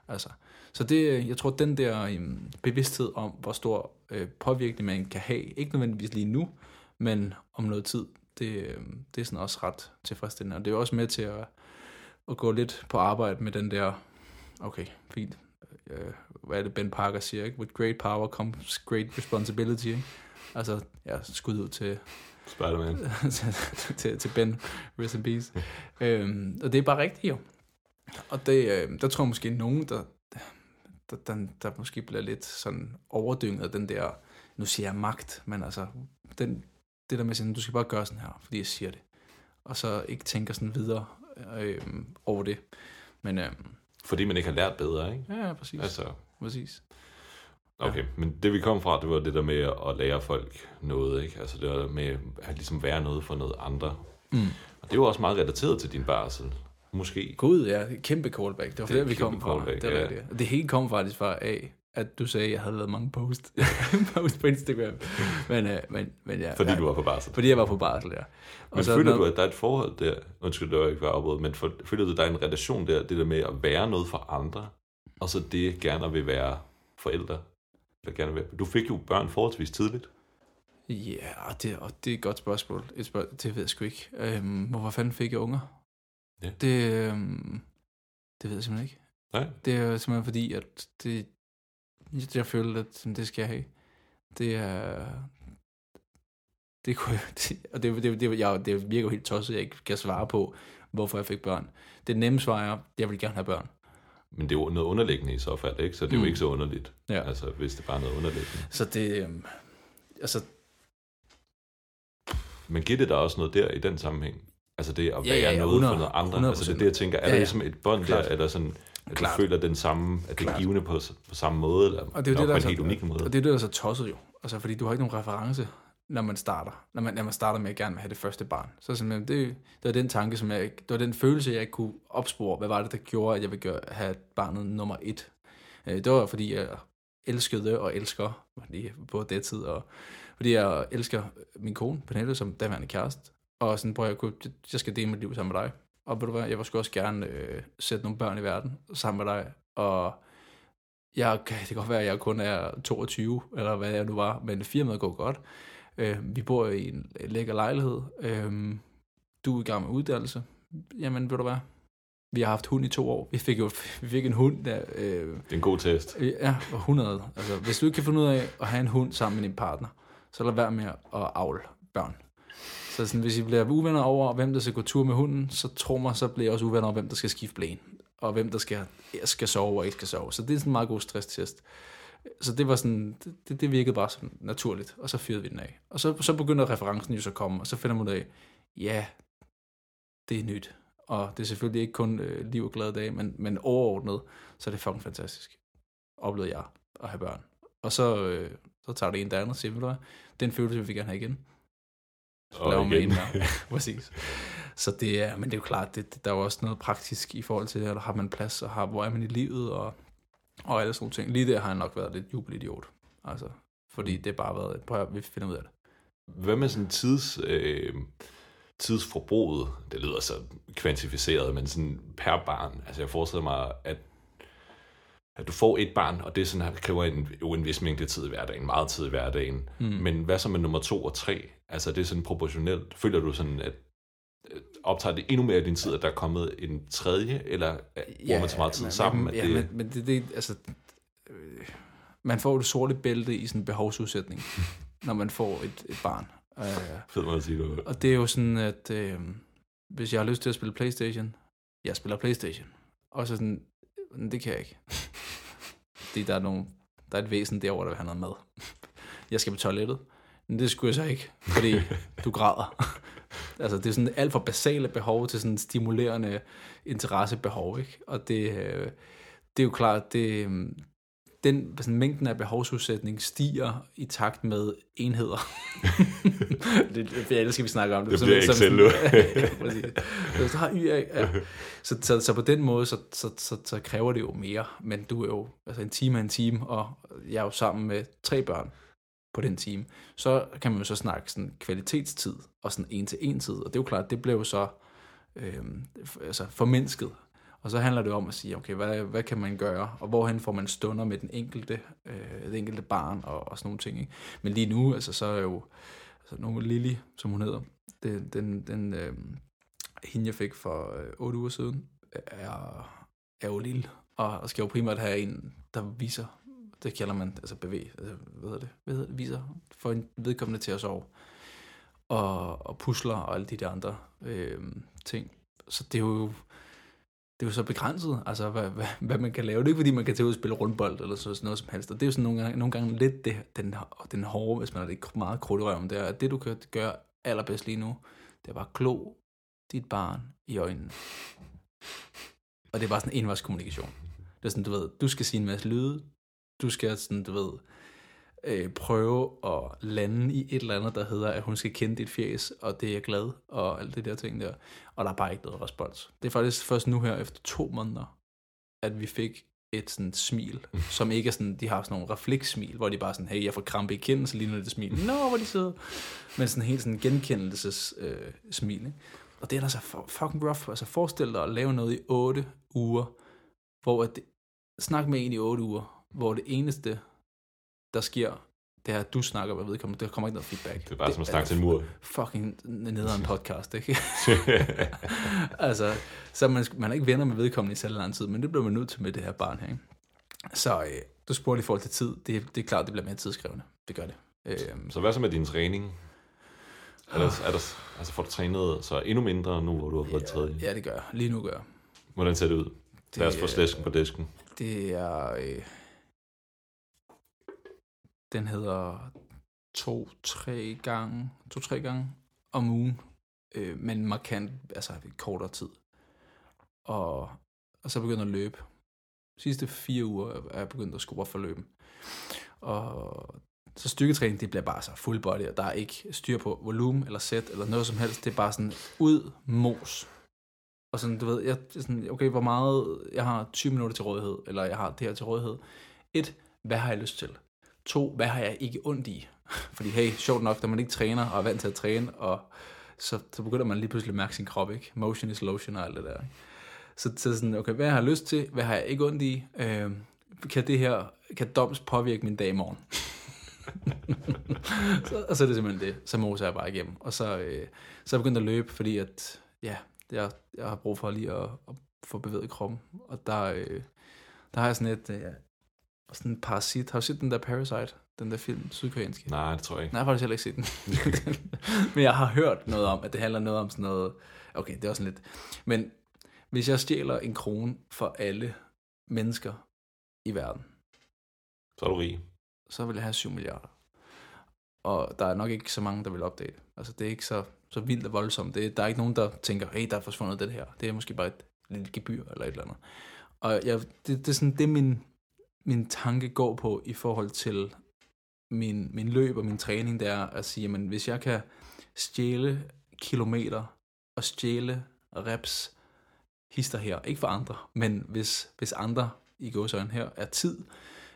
Speaker 1: Altså, så det, jeg tror, den der um, bevidsthed om, hvor stor øh, påvirkning man kan have, ikke nødvendigvis lige nu, men om noget tid, det, øh, det er sådan også ret tilfredsstillende. Og det er også med til at, at gå lidt på arbejde med den der, okay, fint, uh, hvad er det Ben Parker siger, ikke? With great power comes great responsibility, ikke? Altså, ja, skud ud til...
Speaker 2: Spider-Man.
Speaker 1: til, til, til Ben, rest in peace. øhm, og det er bare rigtigt jo. Og det, øh, der tror jeg måske nogen, der, der, der, der måske bliver lidt sådan overdynget af den der, nu siger jeg magt, men altså, den, det der med sådan, du skal bare gøre sådan her, fordi jeg siger det. Og så ikke tænker sådan videre øh, over det. Men, øh,
Speaker 2: fordi man ikke har lært bedre, ikke?
Speaker 1: Ja, præcis. Altså, præcis.
Speaker 2: Okay, ja. men det vi kom fra, det var det der med at lære folk noget, ikke? Altså det var med at ligesom være noget for noget andre. Mm. Og det var også meget relateret til din barsel. Måske.
Speaker 1: Gud, ja. Kæmpe callback. Det var det, det vi kom fra. Det, ja. det. det hele kom faktisk fra A, at du sagde, at jeg havde lavet mange post, post på Instagram. Men, uh, men, men ja,
Speaker 2: fordi du var på barsel.
Speaker 1: Fordi jeg var på barsel, ja.
Speaker 2: Og men så føler noget... du, at der er et forhold der? Undskyld, det var ikke var men for, føler du, at der er en relation der, det der med at være noget for andre, og så det gerne vil være forældre? Eller gerne vil. Du fik jo børn forholdsvis tidligt.
Speaker 1: Ja, og det, og det er et godt spørgsmål. Et spørgsmål det ved jeg sgu ikke. Øhm, hvorfor fanden fik jeg unger? Ja. Det, øhm, det ved jeg simpelthen ikke.
Speaker 2: Nej.
Speaker 1: Det er simpelthen fordi, at det, jeg føler, at det skal jeg have. Det er... Det kunne det, og det, det, det, jeg, det virker jo helt tosset, at jeg ikke kan svare på, hvorfor jeg fik børn. Det nemme svar er, at jeg vil gerne have børn.
Speaker 2: Men det er jo noget underliggende i så fald, ikke? Så det er mm. jo ikke så underligt, ja. altså, hvis det bare er noget underliggende.
Speaker 1: Så det, øh, altså...
Speaker 2: Men giver det der også noget der i den sammenhæng? Altså det at være ja, ja, noget 100, for noget andre? Altså det er det, jeg tænker, er ja, ja. der ligesom et bånd der, eller sådan, at Klart. du føler den samme, at det er givende på, på samme måde, eller
Speaker 1: og det er jo det, der på en helt unik måde? Og det er det, der er så tosset jo. Altså fordi du har ikke nogen reference når man starter. Når man, når man starter med at gerne vil have det første barn. Så simpelthen, det, det var den tanke, som jeg, det var den følelse, jeg ikke kunne opspore. Hvad var det, der gjorde, at jeg ville gøre, have barnet nummer et? Øh, det var, fordi jeg elskede og elsker, på det tid, og fordi jeg elsker min kone, Pernille, som daværende kæreste, og sådan, prøv jeg, kunne, jeg skal dele mit liv sammen med dig. Og ved du hvad, jeg vil sgu også gerne øh, sætte nogle børn i verden sammen med dig, og jeg, det kan godt være, at jeg kun er 22, eller hvad jeg nu var, men firmaet går godt. Øh, vi bor i en lækker lejlighed. Øh, du er i gang med uddannelse. Jamen, ved du hvad? Vi har haft hund i to år. Vi fik jo vi fik en hund der. Øh,
Speaker 2: det er en god test.
Speaker 1: Øh, ja, 100. Altså, hvis du ikke kan finde ud af at have en hund sammen med din partner, så lad være med at avle børn. Så sådan, hvis I bliver uvenner over, hvem der skal gå tur med hunden, så tror mig, så bliver jeg også uvenner over, hvem der skal skifte blæen. Og hvem der skal, skal sove og ikke skal sove. Så det er sådan en meget god stresstest. Så det var sådan, det, det virkede bare sådan naturligt, og så fyrede vi den af. Og så, så begynder referencen jo så at komme, og så finder man ud af, ja, det er nyt. Og det er selvfølgelig ikke kun øh, liv og glade dage, men, men overordnet, så er det fucking fantastisk. Oplevede jeg at have børn. Og så, øh, så tager det en der andet og siger, ved du hvad, den følelse vil vi gerne have igen. Og igen. Med en Præcis. Så det er, men det er jo klart, det, det, der er jo også noget praktisk i forhold til, at har man plads, og har, hvor er man i livet, og, og alle sådan nogle ting. Lige der har jeg nok været lidt jubelidiot. Altså, fordi det har bare været, prøv at vi finder ud af det.
Speaker 2: Hvad med sådan tids, øh, tidsforbruget? Det lyder så kvantificeret, men sådan per barn. Altså jeg forestiller mig, at at du får et barn, og det sådan her, kræver en, jo en vis mængde tid i hverdagen, meget tid i hverdagen. Mm. Men hvad så med nummer to og tre? Altså det er sådan proportionelt. Føler du sådan, at optager det endnu mere af din tid, at der er kommet en tredje, eller ja, bruger man så meget tid
Speaker 1: men,
Speaker 2: sammen?
Speaker 1: Men, ja, det... men, men det, det, altså, øh, man får det sorte bælte i sådan en behovsudsætning, når man får et, et barn.
Speaker 2: Uh, Fed måde at sige det.
Speaker 1: Og det er jo sådan, at øh, hvis jeg har lyst til at spille Playstation, jeg spiller Playstation. Og så sådan, det kan jeg ikke. Fordi der er, nogle, der er et væsen derovre, der vil have noget mad. Jeg skal på toilettet. Men det skulle jeg så ikke, fordi du græder. altså, det er sådan alt for basale behov til sådan stimulerende interessebehov, ikke? Og det, øh, det er jo klart, det, øhm, den sådan, mængden af behovsudsætning stiger i takt med enheder. det, det, det skal vi snakke om.
Speaker 2: Det, det bliver Excel nu.
Speaker 1: så, har y, ja. så, så, så, på den måde, så, så, så, så kræver det jo mere. Men du er jo altså en time af en time, og jeg er jo sammen med tre børn på den time. Så kan man jo så snakke sådan kvalitetstid og sådan en-til-en tid. Og det er jo klart, det blev jo så øh, altså formindsket og så handler det om at sige, okay, hvad, hvad kan man gøre, og hvorhen får man stunder med den enkelte, øh, det enkelte barn og, og sådan nogle ting. Ikke? Men lige nu, altså, så er jo altså, nu Lili, som hun hedder, det, den, den øh, hende, jeg fik for øh, 8 uger siden, er, er jo lille, og, og skal jo primært have en, der viser, det kalder man, altså bevæg, altså, hvad hedder det, hvad hedder det, viser, for en vedkommende til at sove, og, og pusler og alle de der andre øh, ting. Så det er jo, det er jo så begrænset, altså hvad, hvad, hvad man kan lave. Det er ikke fordi, man kan tage ud og spille rundbold eller sådan noget som helst. Og det er jo sådan nogle gange, nogle gange lidt det, den, den hårde, hvis man har det meget krudt i røven, det er, at det du kan gøre allerbedst lige nu, det er bare klo dit barn i øjnene. Og det er bare sådan en envejskommunikation. Det er sådan, du ved, du skal sige en masse lyde, du skal sådan, du ved, øh, prøve at lande i et eller andet, der hedder, at hun skal kende dit fjes, og det er glad, og alt det der ting der. Og der er bare ikke noget respons. Det er faktisk først nu her, efter to måneder, at vi fik et sådan smil, som ikke er sådan, de har sådan nogle reflekssmil, hvor de bare sådan, hey, jeg får krampe i kinden, så lige nu er det smil. Nå, hvor de sidder. Men sådan helt sådan genkendelses øh, smil, ikke? Og det er altså fucking rough. Altså forestil dig at lave noget i otte uger, hvor at snak med en i otte uger, hvor det eneste, der sker, det er, at du snakker med vedkommende. Der kommer ikke noget feedback.
Speaker 2: Det er bare det, som at snakke til en mur.
Speaker 1: Fucking nederen podcast, ikke? altså, så man, man er ikke venner med vedkommende i selv lang tid, men det bliver man nødt til med det her barn her. Ikke? Så øh, du spurgte i forhold til tid. Det, det er klart, det bliver mere tidskrævende. Det gør det. Øh,
Speaker 2: så hvad så med din træning? Er der, er der, altså får du trænet så endnu mindre nu, hvor du har fået
Speaker 1: ja,
Speaker 2: tredje?
Speaker 1: Ja, det gør jeg. Lige nu gør jeg.
Speaker 2: Hvordan ser det ud? Det, Lad os få slæsken på disken.
Speaker 1: Det er... Øh, den hedder to-tre gange, to-tre gange om ugen, øh, men markant, altså kortere tid. Og, og så begynder at løbe. De sidste fire uger er jeg begyndt at score for løben. Og så styrketræning, det bliver bare så full body, og der er ikke styr på volumen eller sæt eller noget som helst. Det er bare sådan ud mos. Og sådan, du ved, jeg, sådan, okay, hvor meget, jeg har 20 minutter til rådighed, eller jeg har det her til rådighed. Et, hvad har jeg lyst til? To, hvad har jeg ikke ondt i? Fordi hey, sjovt nok, når man ikke træner og er vant til at træne, og så, så begynder man lige pludselig at mærke sin krop, ikke? Motion is lotion og alt det der, ikke? Så, så sådan, okay, hvad har jeg lyst til? Hvad har jeg ikke ondt i? Øh, kan det her, kan doms påvirke min dag i morgen? så, og så er det simpelthen det. Så moser jeg bare igennem. Og så, øh, så er jeg begyndt at løbe, fordi at, ja, jeg, jeg har brug for lige at, at få bevæget kroppen. Og der, øh, der har jeg sådan et, øh, sådan en parasit. Har du set den der Parasite? Den der film, sydkoreanske?
Speaker 2: Nej, det tror jeg ikke.
Speaker 1: Nej, jeg har faktisk heller ikke set den. Men jeg har hørt noget om, at det handler noget om sådan noget... Okay, det er også sådan lidt... Men hvis jeg stjæler en krone for alle mennesker i verden,
Speaker 2: Så er du rig.
Speaker 1: så vil jeg have 7 milliarder. Og der er nok ikke så mange, der vil opdage det. Altså, det er ikke så, så vildt og voldsomt. Det, der er ikke nogen, der tænker, hey, der er forsvundet det her. Det er måske bare et lille gebyr eller et eller andet. Og jeg, det, det er sådan, det min, min tanke går på i forhold til min, min løb og min træning, det er at sige, at hvis jeg kan stjæle kilometer og stjæle reps, hister her, ikke for andre, men hvis, hvis andre i gåsøjne her er tid,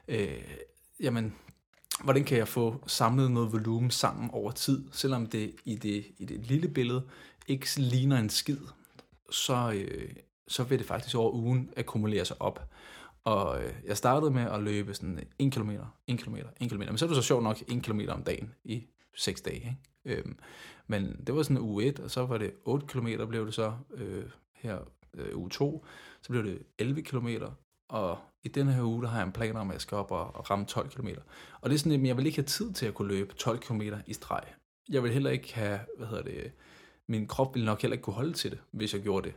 Speaker 1: øh, jamen, hvordan kan jeg få samlet noget volumen sammen over tid, selvom det i det, i det lille billede ikke ligner en skid, så, øh, så vil det faktisk over ugen akkumulere sig op. Og øh, jeg startede med at løbe sådan 1 km, 1 km, 1 km. Men så er det så sjovt nok 1 km om dagen i 6 dage. Ikke? Øhm, men det var sådan uge 1, og så var det 8 km blev det så øh, her øh, uge 2. Så blev det 11 km, og i den her uge, der har jeg en plan om, at jeg skal op og, og ramme 12 km. Og det er sådan, at jeg vil ikke have tid til at kunne løbe 12 km i streg. Jeg vil heller ikke have, hvad hedder det, min krop ville nok heller ikke kunne holde til det, hvis jeg gjorde det.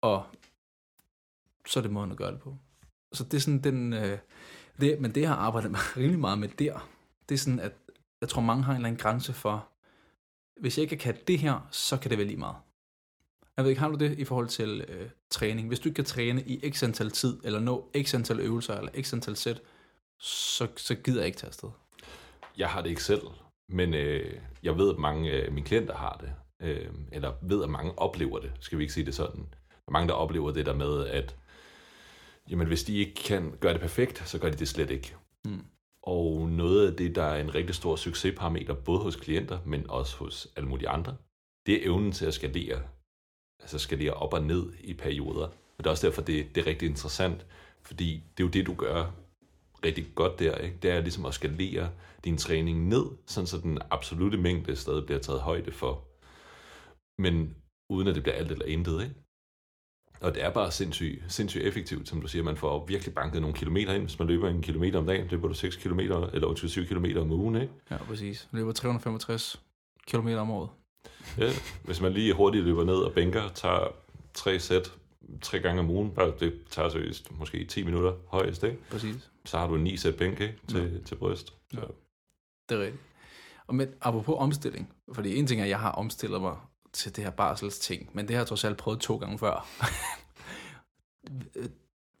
Speaker 1: Og så er det måden at gøre det på. Så det er sådan den, øh, det, men det jeg har arbejdet med, rimelig meget med der, det er sådan, at jeg tror mange har en eller anden grænse for, hvis jeg ikke kan det her, så kan det være lige meget. Jeg ved ikke, har du det i forhold til øh, træning? Hvis du ikke kan træne i x antal tid, eller nå x antal øvelser, eller x antal sæt, så, så gider jeg ikke tage afsted.
Speaker 2: Jeg har det ikke selv, men øh, jeg ved, at mange af mine klienter har det. Øh, eller ved, at mange oplever det, skal vi ikke sige det sådan. Der er mange, der oplever det der med, at jamen, hvis de ikke kan gøre det perfekt, så gør de det slet ikke.
Speaker 1: Mm.
Speaker 2: Og noget af det, der er en rigtig stor succesparameter, både hos klienter, men også hos alle mulige andre, det er evnen til at skalere. Altså skalere op og ned i perioder. Og det er også derfor, det, det er rigtig interessant, fordi det er jo det, du gør rigtig godt der. Ikke? Det er ligesom at skalere din træning ned, sådan så den absolute mængde stadig bliver taget højde for. Men uden at det bliver alt eller intet. Ikke? Og det er bare sindssygt, sindssygt effektivt, som du siger. Man får virkelig banket nogle kilometer ind. Hvis man løber en kilometer om dagen, løber du 6 kilometer, eller 27 kilometer om ugen, ikke?
Speaker 1: Ja, præcis. Jeg løber 365 km om året.
Speaker 2: Ja, hvis man lige hurtigt løber ned og bænker, tager tre sæt tre gange om ugen, bare det tager seriøst måske 10 minutter højst, ikke?
Speaker 1: Præcis.
Speaker 2: Så har du ni sæt bænk, ikke? Til, til bryst. Så.
Speaker 1: Det er rigtigt. Og med, apropos omstilling, fordi en ting er, at jeg har omstillet mig til det her barsels ting, men det har jeg trods alt prøvet to gange før.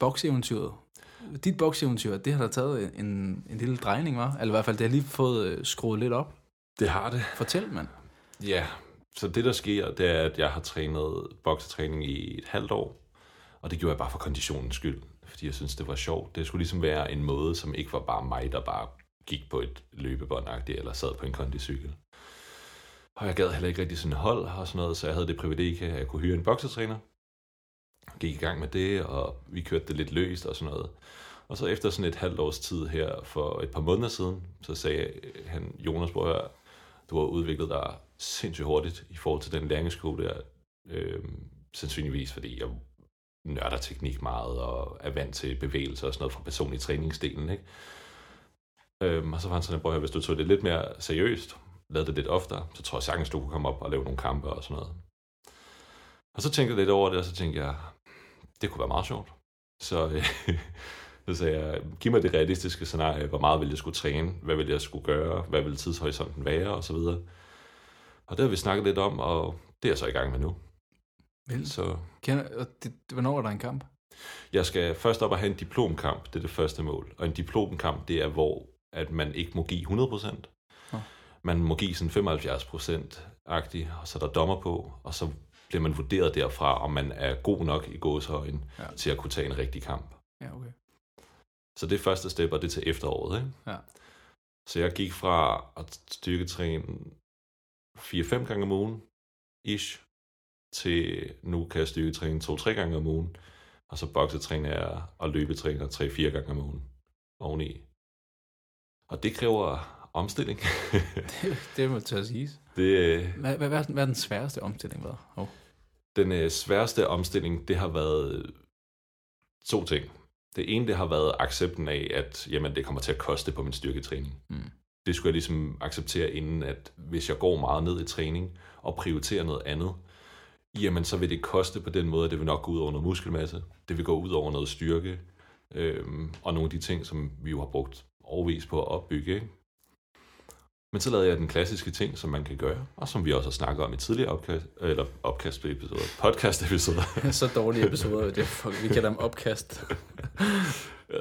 Speaker 1: Bokseventyret. Dit bokseventyr, det har da taget en, en lille drejning, var? Eller i hvert fald, det har lige fået øh, skruet lidt op.
Speaker 2: Det har det.
Speaker 1: Fortæl, mand.
Speaker 2: Ja, så det der sker, det er, at jeg har trænet boksetræning i et halvt år, og det gjorde jeg bare for konditionens skyld, fordi jeg synes, det var sjovt. Det skulle ligesom være en måde, som ikke var bare mig, der bare gik på et løbebånd eller sad på en kondicykel. Og jeg gad heller ikke rigtig sådan hold og sådan noget, så jeg havde det privilegie, at jeg kunne hyre en boksetræner. Gik i gang med det, og vi kørte det lidt løst og sådan noget. Og så efter sådan et halvt års tid her, for et par måneder siden, så sagde han, Jonas, prøv her, du har udviklet dig sindssygt hurtigt i forhold til den læringskurve der. Øh, sandsynligvis, fordi jeg nørder teknik meget og er vant til bevægelser og sådan noget fra personlig træningsdelen. Ikke? Øhm, og så var han sådan, at hvis du tog det lidt mere seriøst, lavede det lidt oftere, så tror jeg sagtens, du kunne komme op og lave nogle kampe og sådan noget. Og så tænkte jeg lidt over det, og så tænkte jeg, det kunne være meget sjovt. Så, øh, så sagde jeg, giv mig det realistiske scenarie, hvor meget vil jeg skulle træne, hvad vil jeg skulle gøre, hvad vil tidshorisonten være, og så videre. Og det har vi snakket lidt om, og det er jeg så i gang med nu.
Speaker 1: Vel,
Speaker 2: Så
Speaker 1: Kender, og det, hvornår er der en kamp?
Speaker 2: jeg skal først op og have en diplomkamp, det er det første mål. Og en diplomkamp, det er, hvor at man ikke må give 100%. Man må give sådan 75%-agtigt, og så er der dommer på, og så bliver man vurderet derfra, om man er god nok i gåshøjen
Speaker 1: Ja.
Speaker 2: ja. til at kunne tage en rigtig kamp.
Speaker 1: Ja, okay.
Speaker 2: Så det er første step, og det er til efteråret. Ikke?
Speaker 1: Ja.
Speaker 2: Så jeg gik fra at styrketræne 4-5 gange om ugen, ish, til nu kan jeg styrketræne 2-3 gange om ugen, og så boksetræner jeg og løbetræner 3-4 gange om ugen oveni. Og det kræver omstilling.
Speaker 1: Det, det må at siges.
Speaker 2: det, øh,
Speaker 1: Hvad, hvad, hvad, den- hvad den sværeste omstilling været? Oh.
Speaker 2: Den øh, sværeste omstilling, det har været øh, to ting. Det ene, det har været accepten af, at jamen, det kommer til at koste på min styrketræning.
Speaker 1: Mm.
Speaker 2: Det skulle jeg ligesom acceptere inden, at hvis jeg går meget ned i træning og prioriterer noget andet, jamen så vil det koste på den måde, at det vil nok gå ud over noget muskelmasse. Det vil gå ud over noget styrke, øhm, og nogle af de ting, som vi jo har brugt overvis på at opbygge. Ikke? Men så lavede jeg den klassiske ting, som man kan gøre, og som vi også har snakket om i tidligere opkast, eller opkast-episoder, podcast-episoder.
Speaker 1: Så dårlige episoder, det er, fuck, vi kalder dem opkast.
Speaker 2: Ja.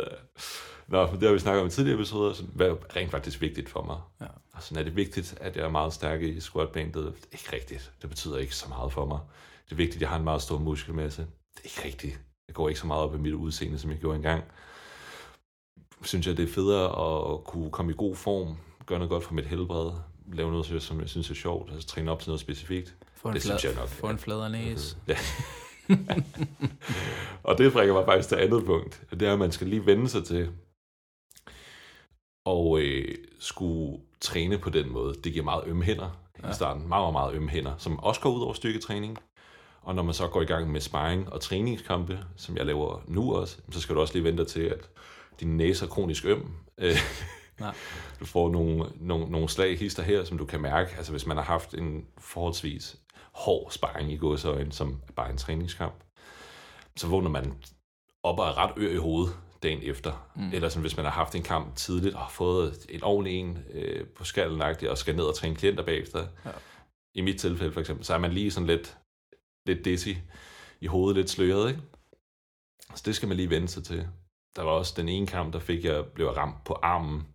Speaker 2: Nå, det har vi snakket om i tidligere episoder, så hvad er rent faktisk vigtigt for mig.
Speaker 1: Ja.
Speaker 2: Og sådan er det vigtigt, at jeg er meget stærk i er ikke rigtigt. Det betyder ikke så meget for mig. Det er vigtigt, at jeg har en meget stor muskelmasse. Det er ikke rigtigt. Jeg går ikke så meget op i mit udseende, som jeg gjorde engang. Synes jeg, det er federe at kunne komme i god form, gøre noget godt for mit helbred, lave noget, som jeg synes er sjovt, altså træne op til noget specifikt.
Speaker 1: Få en,
Speaker 2: Det synes
Speaker 1: flad,
Speaker 2: jeg nok,
Speaker 1: få en fladere næse.
Speaker 2: Ja. og det bringer mig faktisk til andet punkt. Det er, at man skal lige vende sig til og øh, skulle træne på den måde. Det giver meget ømme hænder
Speaker 1: Ja.
Speaker 2: i starten. Meget, meget, meget ømme hænder, som også går ud over styrketræning. Og når man så går i gang med sparring og træningskampe, som jeg laver nu også, så skal du også lige vente til, at din næse er kronisk øm.
Speaker 1: Nej.
Speaker 2: du får nogle, nogle, nogle slag hister her, som du kan mærke. Altså hvis man har haft en forholdsvis hård sparring i gåsøjne, som bare en træningskamp, så vågner man op og er ret ør i hovedet dagen efter. Mm. Eller som hvis man har haft en kamp tidligt og har fået en ordentlig en øh, på skallen og skal ned og træne klienter bagefter.
Speaker 1: Ja.
Speaker 2: I mit tilfælde for eksempel, så er man lige sådan lidt, lidt dizzy i hovedet, lidt sløret, ikke? Så det skal man lige vende sig til. Der var også den ene kamp, der fik jeg, blev ramt på armen.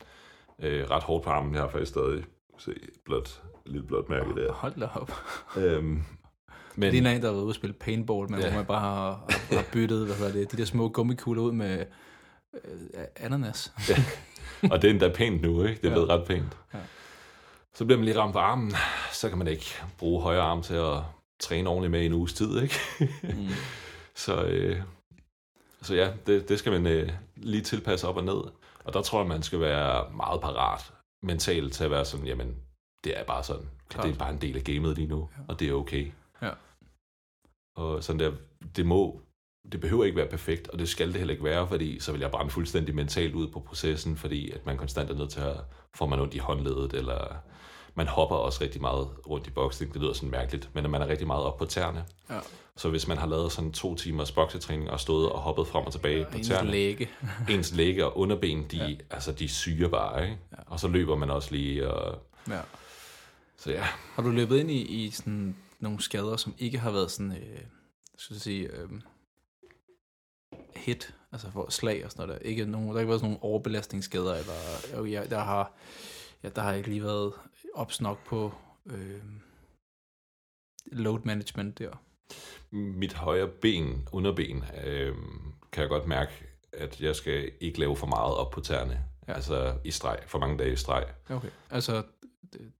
Speaker 2: Øh, ret hårdt på armen. Jeg har faktisk stadig se, blot, lille blåt mærke der.
Speaker 1: Hold da op.
Speaker 2: Øhm,
Speaker 1: Men... Det ligner en, der har været ude og spille paintball, men ja.
Speaker 2: Ja.
Speaker 1: hvor man bare har, har, har byttet hvad hedder det, de der små gummikugler ud med øh, ananas.
Speaker 2: og det er endda pænt nu, ikke? Det er
Speaker 1: Ja.
Speaker 2: blevet ret pænt.
Speaker 1: Ja.
Speaker 2: Så bliver man lige ramt på armen. Så kan man ikke bruge højre arm til at træne ordentligt med i en uges tid, ikke?
Speaker 1: Mm.
Speaker 2: Så, øh, så ja, det, det skal man øh, lige tilpasse op og ned. Og der tror jeg, man skal være meget parat mentalt til at være sådan, jamen, det er bare sådan.
Speaker 1: Klart.
Speaker 2: Det er bare en del af gamet lige nu,
Speaker 1: Ja.
Speaker 2: og det er okay.
Speaker 1: Ja.
Speaker 2: Og sådan der, det må, det behøver ikke være perfekt, og det skal det heller ikke være, fordi så vil jeg brænde fuldstændig mentalt ud på processen, fordi at man konstant er nødt til at få man ondt i håndledet, eller man hopper også rigtig meget rundt i boksning, det lyder sådan mærkeligt, men at man er rigtig meget op på tæerne.
Speaker 1: Ja.
Speaker 2: Så hvis man har lavet sådan to timers boksetræning og stået og hoppet frem og tilbage på
Speaker 1: Ens
Speaker 2: tæerne,
Speaker 1: læge.
Speaker 2: ens læge og underben, de,
Speaker 1: Ja.
Speaker 2: ja. altså, de syrer bare, ikke?
Speaker 1: Ja.
Speaker 2: Og så løber man også lige, og
Speaker 1: Ja.
Speaker 2: så ja,
Speaker 1: Har du løbet ind i, i sådan nogle skader, som ikke har været sådan, øh, skal jeg sige, øh, hit, altså for slag og sådan noget der. Ikke nogen, der har ikke været sådan nogle overbelastningsskader, eller jo, ja, der har, ja, der har ikke lige været ops nok på øh, load management der.
Speaker 2: mit højre ben, underben, øh, kan jeg godt mærke, at jeg skal ikke lave for meget op på tæerne.
Speaker 1: Ja.
Speaker 2: Altså i streg, for mange dage i streg.
Speaker 1: Okay. Altså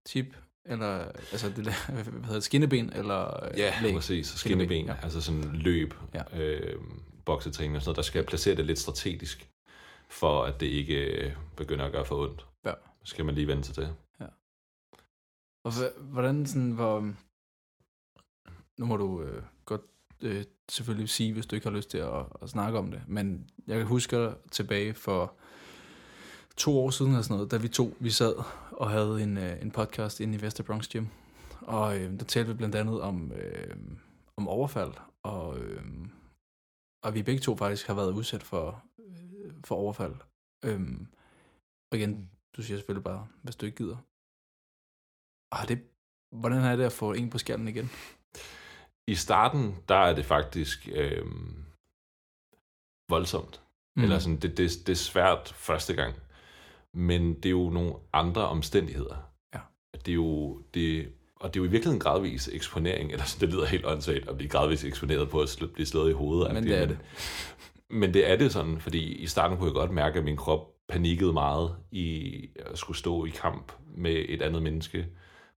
Speaker 1: tip, eller altså det, der- hvad hedder det, skinneben, eller øh,
Speaker 2: Ja,
Speaker 1: læg?
Speaker 2: præcis.
Speaker 1: Skinneben,
Speaker 2: Skinneben,
Speaker 1: ja.
Speaker 2: altså sådan løb,
Speaker 1: Ja.
Speaker 2: ja. øh, boksetræning og sådan noget. Der skal jeg placere det lidt strategisk, for at det ikke øh, begynder at gøre for ondt.
Speaker 1: Ja.
Speaker 2: Så skal man lige vende sig til.
Speaker 1: Og hvordan sådan, hvor... Nu må du øh, godt øh, selvfølgelig sige, hvis du ikke har lyst til at, at snakke om det, men jeg kan huske tilbage for to år siden eller sådan noget, da vi to, vi sad og havde en, øh, en podcast inde i Vester Bronx Gym, og øh, der talte vi blandt andet om, øh, om overfald, og, øh, og vi begge to faktisk har været udsat for, øh, for overfald. Øh, og igen, du siger selvfølgelig bare, hvis du ikke gider. Ah, det, hvordan er det at få en på skallen igen?
Speaker 2: I starten, der er det faktisk øh, voldsomt. Mm. Eller sådan, det, det, det er svært første gang. Men det er jo nogle andre omstændigheder.
Speaker 1: Ja.
Speaker 2: Det er jo, det, og det er jo i virkeligheden en gradvis eksponering, eller det lyder helt åndssvagt at blive gradvis eksponeret på at slå, blive slået i hovedet.
Speaker 1: Men det er det.
Speaker 2: Men det er det sådan, fordi i starten kunne jeg godt mærke, at min krop panikkede meget i at skulle stå i kamp med et andet menneske.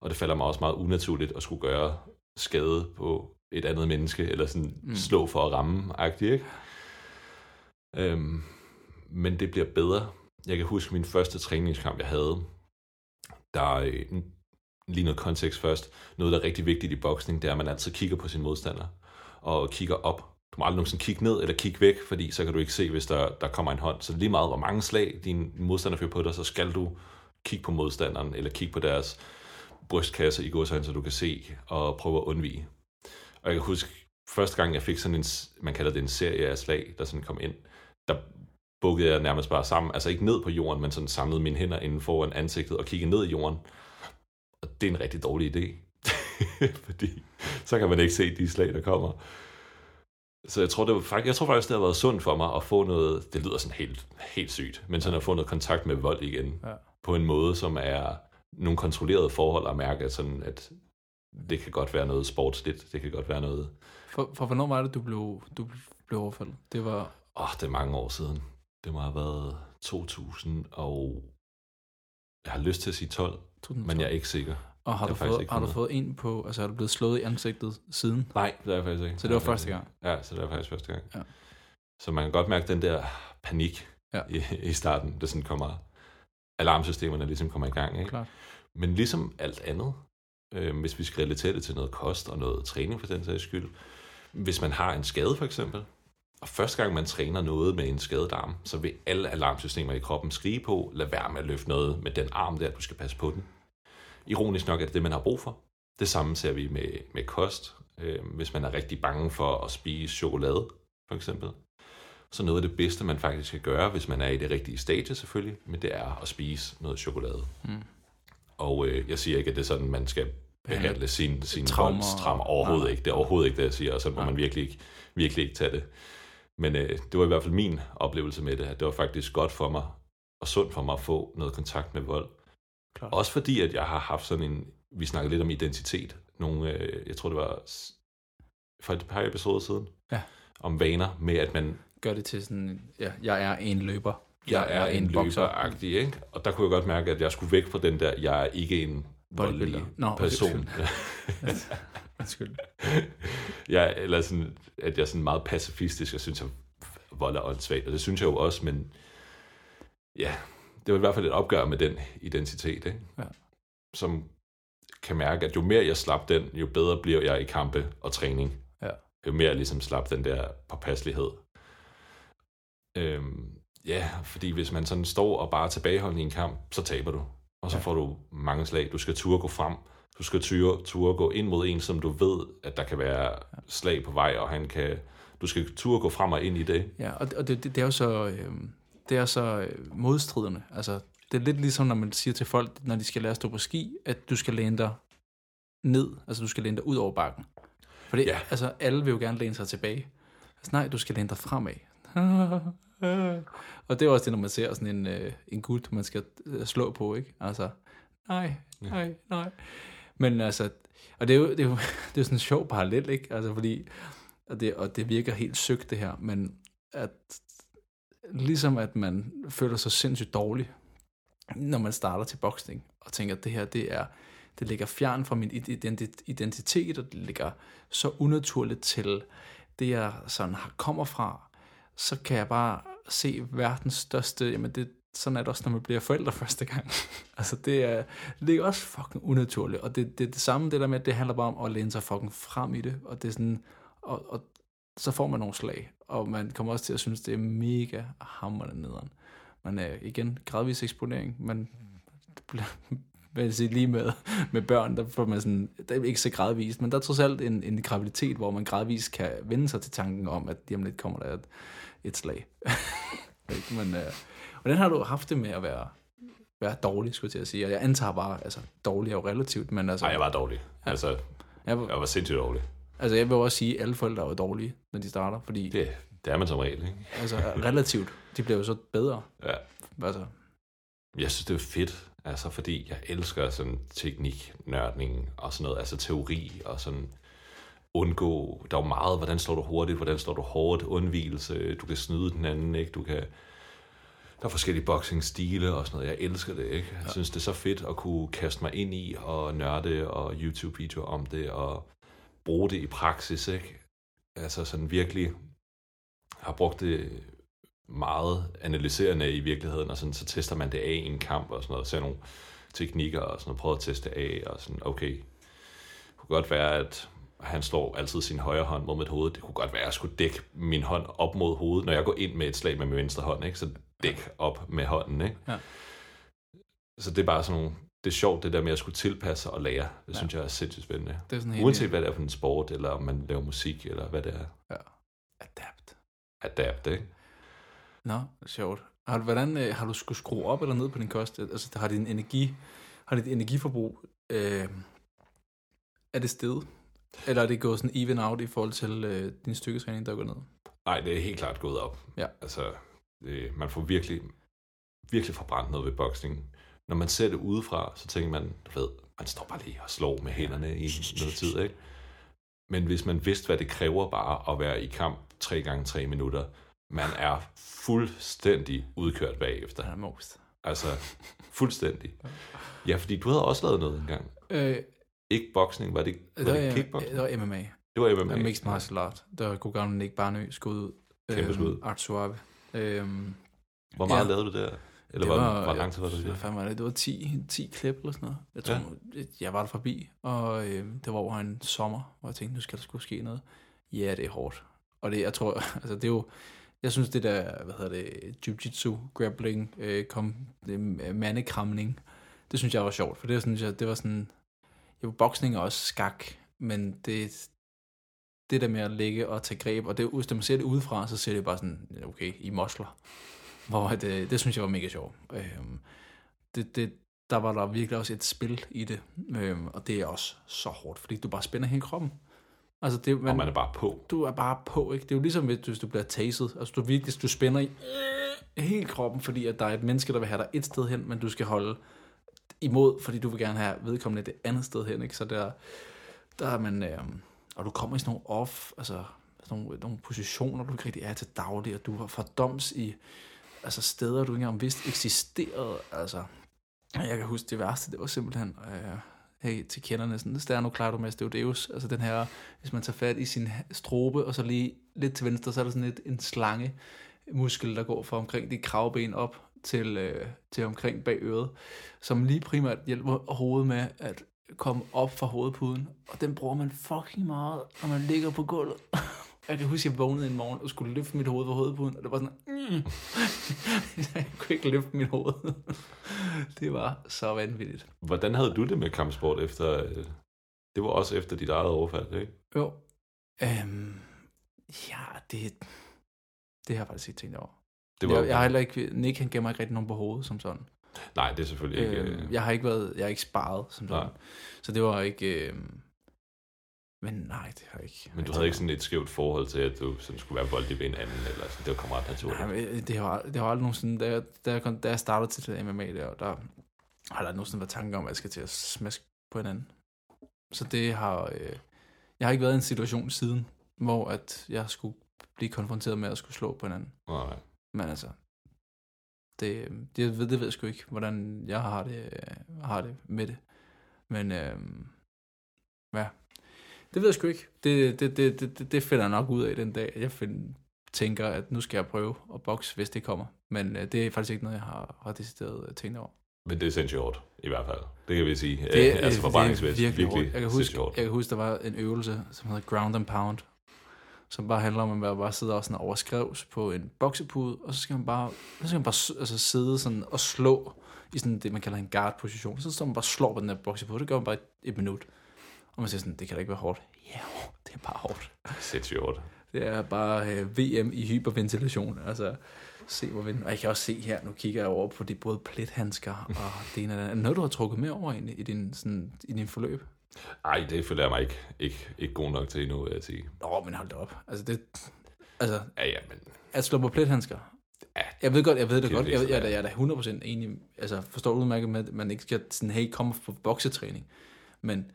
Speaker 2: Og det falder mig også meget unaturligt at skulle gøre skade på et andet menneske, eller sådan mm. slå for at ramme, agtigt, ikke? Øhm, men det bliver bedre. Jeg kan huske min første træningskamp, jeg havde. Der er øh, lige noget kontekst først. Noget, der er rigtig vigtigt i boksning, det er, at man altid kigger på sin modstander. Og kigger op. Du må aldrig nogensinde kigge ned eller kigge væk, fordi så kan du ikke se, hvis der, der kommer en hånd. Så lige meget, hvor mange slag din modstander fører på dig, så skal du kigge på modstanderen, eller kigge på deres brystkasse i godsøjne, så du kan se og prøve at undvige. Og jeg kan huske, første gang jeg fik sådan en, man kalder det en serie af slag, der sådan kom ind, der bukkede jeg nærmest bare sammen, altså ikke ned på jorden, men sådan samlede mine hænder inden foran ansigtet og kiggede ned i jorden. Og det er en rigtig dårlig idé, fordi så kan man ikke se de slag, der kommer. Så jeg tror, det var faktisk, jeg tror faktisk, det har været sundt for mig at få noget, det lyder sådan helt, helt sygt, men sådan at få noget kontakt med vold igen, ja. på en måde, som er nogle kontrollerede forhold at mærke, at, sådan, at det kan godt være noget sportsligt, det kan godt være noget...
Speaker 1: For, for hvornår var det, du blev, du blev overfaldet? Det var...
Speaker 2: Åh, oh, det er mange år siden. Det må have været 2000 og... Jeg har lyst til at sige 12, 2012. men jeg er ikke sikker.
Speaker 1: Og har, du fået, har du fået en på, altså har du blevet slået i ansigtet siden?
Speaker 2: Nej, det er jeg faktisk ikke.
Speaker 1: Så det var første gang?
Speaker 2: Ja, så det var faktisk første gang. Ja. Så man kan godt mærke den der panik ja. i, i starten, det sådan kommer, alarmsystemerne ligesom kommer i gang. Ikke?
Speaker 1: Klart.
Speaker 2: Men ligesom alt andet, øh, hvis vi skal relatere det til noget kost og noget træning for den sags skyld, hvis man har en skade for eksempel, og første gang man træner noget med en skadet arm, så vil alle alarmsystemer i kroppen skrige på, lad være med at løfte noget med den arm der, du skal passe på den. Ironisk nok er det det, man har brug for. Det samme ser vi med, med kost. Øh, hvis man er rigtig bange for at spise chokolade, for eksempel, så noget af det bedste, man faktisk kan gøre, hvis man er i det rigtige stadie selvfølgelig, men det er at spise noget chokolade. Mm. Og øh, jeg siger ikke, at det er sådan, man skal behandle sin, sin voldstraumer. Overhovedet nej. ikke. Det er overhovedet ikke det, jeg siger, og så må man virkelig ikke, virkelig ikke tage det. Men øh, det var i hvert fald min oplevelse med det, at det var faktisk godt for mig, og sundt for mig at få noget kontakt med vold. Klart. Også fordi, at jeg har haft sådan en, vi snakkede lidt om identitet, nogle, øh, jeg tror det var for et par episoder siden,
Speaker 1: ja.
Speaker 2: om vaner med, at man...
Speaker 1: Gør det til sådan, ja, jeg er en løber.
Speaker 2: Jeg, jeg er, en, en løber ikke? Og der kunne jeg godt mærke, at jeg skulle væk fra den der, jeg er ikke en voldelig Nå, person. Undskyld. ja, eller sådan, at jeg er sådan meget pacifistisk, og synes, at vold er åndssvagt, og det synes jeg jo også, men ja, det var i hvert fald et opgør med den identitet, ikke? Ja. som kan mærke, at jo mere jeg slap den, jo bedre bliver jeg i kampe og træning.
Speaker 1: Ja.
Speaker 2: Jo mere jeg ligesom slap den der påpasselighed. Øhm, ja, fordi hvis man sådan står og bare tilbageholder i en kamp, så taber du. Og så ja. får du mange slag. Du skal turde gå frem. Du skal turde, turde gå ind mod en, som du ved, at der kan være slag på vej, og han kan... Du skal turde gå frem og ind i det.
Speaker 1: Ja, og det, og det, det er jo så... Øh, det er så øh, modstridende. Altså, det er lidt ligesom, når man siger til folk, når de skal lære at stå på ski, at du skal læne dig ned. Altså, du skal læne dig ud over bakken. For det, ja. altså, alle vil jo gerne læne sig tilbage. Altså, nej, du skal læne dig fremad. og det er også det, når man ser sådan en, øh, en guld, man skal øh, slå på, ikke? Altså, nej, nej, nej. Men altså, og det er jo, det er jo, det er jo sådan en sjov parallel, ikke? Altså, fordi, og det, og det virker helt søgt, det her, men at ligesom at man føler sig sindssygt dårlig, når man starter til boksning, og tænker, at det her, det er, det ligger fjern fra min identitet, og det ligger så unaturligt til det, jeg sådan kommer fra, så kan jeg bare se verdens største, jamen det, sådan er det også, når man bliver forældre første gang. altså det er, det er også fucking unaturligt, og det, det er det samme, det der med, at det handler bare om at læne sig fucking frem i det, og det er sådan, og, og så får man nogle slag, og man kommer også til at synes, det er mega hammerende nederen. Men øh, igen, gradvis eksponering, man jeg sige, lige med, med børn, der får man sådan, det er ikke så gradvist, men der er trods alt en, en graviditet, hvor man gradvist kan vende sig til tanken om, at lige om lidt kommer der et, et slag. men, øh, hvordan har du haft det med at være, være dårlig, skulle jeg til at sige? Og jeg antager bare, altså dårlig er jo relativt, men altså...
Speaker 2: Nej, jeg var dårlig. Ja. Altså, jeg var, jeg var sindssygt dårlig.
Speaker 1: Altså, jeg vil også sige, at alle forældre er dårlige, når de starter, fordi...
Speaker 2: Det, det er man som regel, ikke?
Speaker 1: altså, relativt. De bliver jo så bedre.
Speaker 2: Ja.
Speaker 1: Altså,
Speaker 2: Jeg synes, det er fedt, altså fordi jeg elsker sådan teknik, nørdning og sådan noget, altså teori og sådan undgå, der er jo meget, hvordan slår du hurtigt, hvordan slår du hårdt, undvielse, du kan snyde den anden, ikke? Du kan, der er forskellige boxing-stile og sådan noget, jeg elsker det, ikke? Jeg synes, det er så fedt at kunne kaste mig ind i og nørde og YouTube-videoer om det og bruge det i praksis, ikke? Altså sådan virkelig har brugt det meget analyserende i virkeligheden, og sådan, så tester man det af i en kamp og sådan noget, ser nogle teknikker og sådan noget, prøver at teste af, og sådan, okay, det kunne godt være, at han slår altid sin højre hånd mod mit hoved. Det kunne godt være, at jeg skulle dække min hånd op mod hovedet, når jeg går ind med et slag med min venstre hånd, ikke? så dæk op med hånden. Ikke?
Speaker 1: Ja.
Speaker 2: Så det er bare sådan nogle, det er sjovt, det der med at skulle tilpasse og lære. Det
Speaker 1: Ja.
Speaker 2: synes jeg er sindssygt spændende.
Speaker 1: Det er sådan helt
Speaker 2: Uanset hvad det er for en sport, eller om man laver musik, eller hvad det er.
Speaker 1: Ja. Adapt.
Speaker 2: Adapt, ikke?
Speaker 1: Nå, sjovt. Har du, hvordan, øh, har du skulle skrue op eller ned på din kost? Altså, har din energi, har dit energiforbrug, øh, er det steget? Eller er det gået sådan even out i forhold til øh, din styrketræning, der er gået ned?
Speaker 2: Nej, det er helt klart gået op.
Speaker 1: Ja.
Speaker 2: Altså, det, man får virkelig, virkelig forbrændt noget ved boksning. Når man ser det udefra, så tænker man, du ved, man står bare lige og slår med hænderne i noget tid, ikke? Men hvis man vidste, hvad det kræver bare at være i kamp 3 gange 3 minutter, man er fuldstændig udkørt bagefter.
Speaker 1: Er most.
Speaker 2: Altså, fuldstændig. Ja, fordi du havde også lavet noget engang.
Speaker 1: Øh,
Speaker 2: Ikke boksning, var det, var
Speaker 1: det,
Speaker 2: det
Speaker 1: var,
Speaker 2: kickboxing?
Speaker 1: det var MMA.
Speaker 2: Det var
Speaker 1: MMA. Mixed martial art. Der var god gammel Nick Barnø skud ud.
Speaker 2: Kæmpe skud.
Speaker 1: Art Suave. Øhm,
Speaker 2: Hvor meget
Speaker 1: Ja.
Speaker 2: lavede du der? Eller
Speaker 1: det
Speaker 2: hvor, hvor lang tid var du
Speaker 1: Hvad fanden var det? Det var 10, 10 klip eller sådan noget. Jeg tror, ja. jeg var der forbi, og øh, det var over en sommer, hvor jeg tænkte, nu skal der skulle ske noget. Ja, det er hårdt. Og det, jeg tror, altså det er jo, jeg synes det der, hvad hedder det, jiu-jitsu, grappling, øh, kom, det, mandekramning, det synes jeg var sjovt, for det synes jeg, det var sådan, jo, boksning er også skak, men det, det der med at ligge og tage greb, og det, hvis man ser det udefra, så ser det bare sådan, okay, i mosler. Hvor det, det synes jeg var mega sjovt. Øhm, det, det, der var der virkelig også et spil i det, øhm, og det er også så hårdt, fordi du bare spænder hele kroppen. Altså det,
Speaker 2: Og man er bare på.
Speaker 1: du er bare på, ikke? Det er jo ligesom, hvis du bliver taset. Altså, du virkelig, du spænder i hele kroppen, fordi at der er et menneske, der vil have dig et sted hen, men du skal holde imod, fordi du vil gerne have vedkommende det andet sted hen, ikke? Så der, der er man, øh, og du kommer i sådan nogle off, altså sådan nogle, nogle positioner, du ikke rigtig er til daglig, og du har fordoms i altså steder, du ikke engang vidste eksisterede, altså. Jeg kan huske det værste, det var simpelthen, øh, hey, til kenderne, sådan, Sterno Claudomas Deus, altså den her, hvis man tager fat i sin strobe, og så lige lidt til venstre, så er der sådan lidt en slange muskel, der går fra omkring dit kravben op til, øh, til omkring bag øret, som lige primært hjælper hovedet med at komme op fra hovedpuden, og den bruger man fucking meget, når man ligger på gulvet. Jeg kan huske, at jeg vågnede en morgen og skulle løfte mit hoved fra hovedpuden, og det var sådan, mm. jeg kunne ikke løfte mit hoved. det var så vanvittigt.
Speaker 2: Hvordan havde du det med kampsport efter... øh, Det var også efter dit eget overfald, ikke?
Speaker 1: Jo. Øhm, ja, det, det har jeg faktisk ikke tænkt over.
Speaker 2: Det var,
Speaker 1: jeg, jeg har heller ikke, Nick han gemmer ikke rigtig nogen på hovedet som sådan.
Speaker 2: Nej, det er selvfølgelig ikke...
Speaker 1: Øhm,
Speaker 2: øh,
Speaker 1: jeg har ikke været, jeg har ikke sparet som sådan.
Speaker 2: Nej.
Speaker 1: Så det var ikke, øhm, men nej, det har jeg ikke.
Speaker 2: Men du havde ikke sådan et skævt forhold til, at du sådan skulle være voldelig ved en anden, eller sådan. Det var kommet ret naturligt.
Speaker 1: Nej, men øh, det har, det har aldrig nogensinde, da jeg, da jeg, kom- da jeg startede til det MMA der, der har der nogensinde været tanke om, at jeg skal til at smaske på hinanden. Så det har, øh, jeg har ikke været i en situation siden, hvor at jeg skulle blive konfronteret med at skulle slå på hinanden.
Speaker 2: Nej.
Speaker 1: Men altså, det, det, ved, det ved jeg sgu ikke, hvordan jeg har det, øh, har det med det. Men øh, ja, det ved jeg sgu ikke. Det, det, det, det, det, finder jeg nok ud af den dag, jeg find, tænker, at nu skal jeg prøve at bokse, hvis det kommer. Men øh, det er faktisk ikke noget, jeg har, har decideret øh, tænkt over.
Speaker 2: Men det er sindssygt hårdt, i hvert fald. Det kan vi sige.
Speaker 1: Det, er-
Speaker 2: altså forbrændingsmæssigt.
Speaker 1: virkelig,
Speaker 2: virkelig.
Speaker 1: Jeg kan, huske, jeg kan huske, der var en øvelse, som hedder Ground and Pound, som bare handler om, at man bare sidder og sådan overskrevs på en boksepude, og så skal man bare, så skal man bare altså, sidde sådan og slå i sådan det, man kalder en guard-position. Så står man bare og slår på den der boksepude, det gør man bare et, et minut. Og man siger sådan, det kan da ikke være hårdt. Ja, det er bare hårdt.
Speaker 2: Sindssygt hårdt.
Speaker 1: Det er bare øh, VM i hyperventilation. Altså, se hvor vind. Og jeg kan også se her, nu kigger jeg over på de både plethandsker og det ene det andet. Er det noget, du har trukket med over i, i, din, sådan, i din forløb?
Speaker 2: Ej, det føler jeg mig ikke, ikke, ikke god nok til endnu, vil jeg sige.
Speaker 1: Nå, men hold da op. Altså, det, altså
Speaker 2: Ja, ja, men
Speaker 1: at slå på plethandsker, Jeg ved godt, jeg ved det
Speaker 2: Det
Speaker 1: godt. Jeg, jeg,
Speaker 2: er-
Speaker 1: jeg, er da 100% enig. Altså, forstår udmærket med, at man ikke skal sådan, hey, komme på boksetræning. Men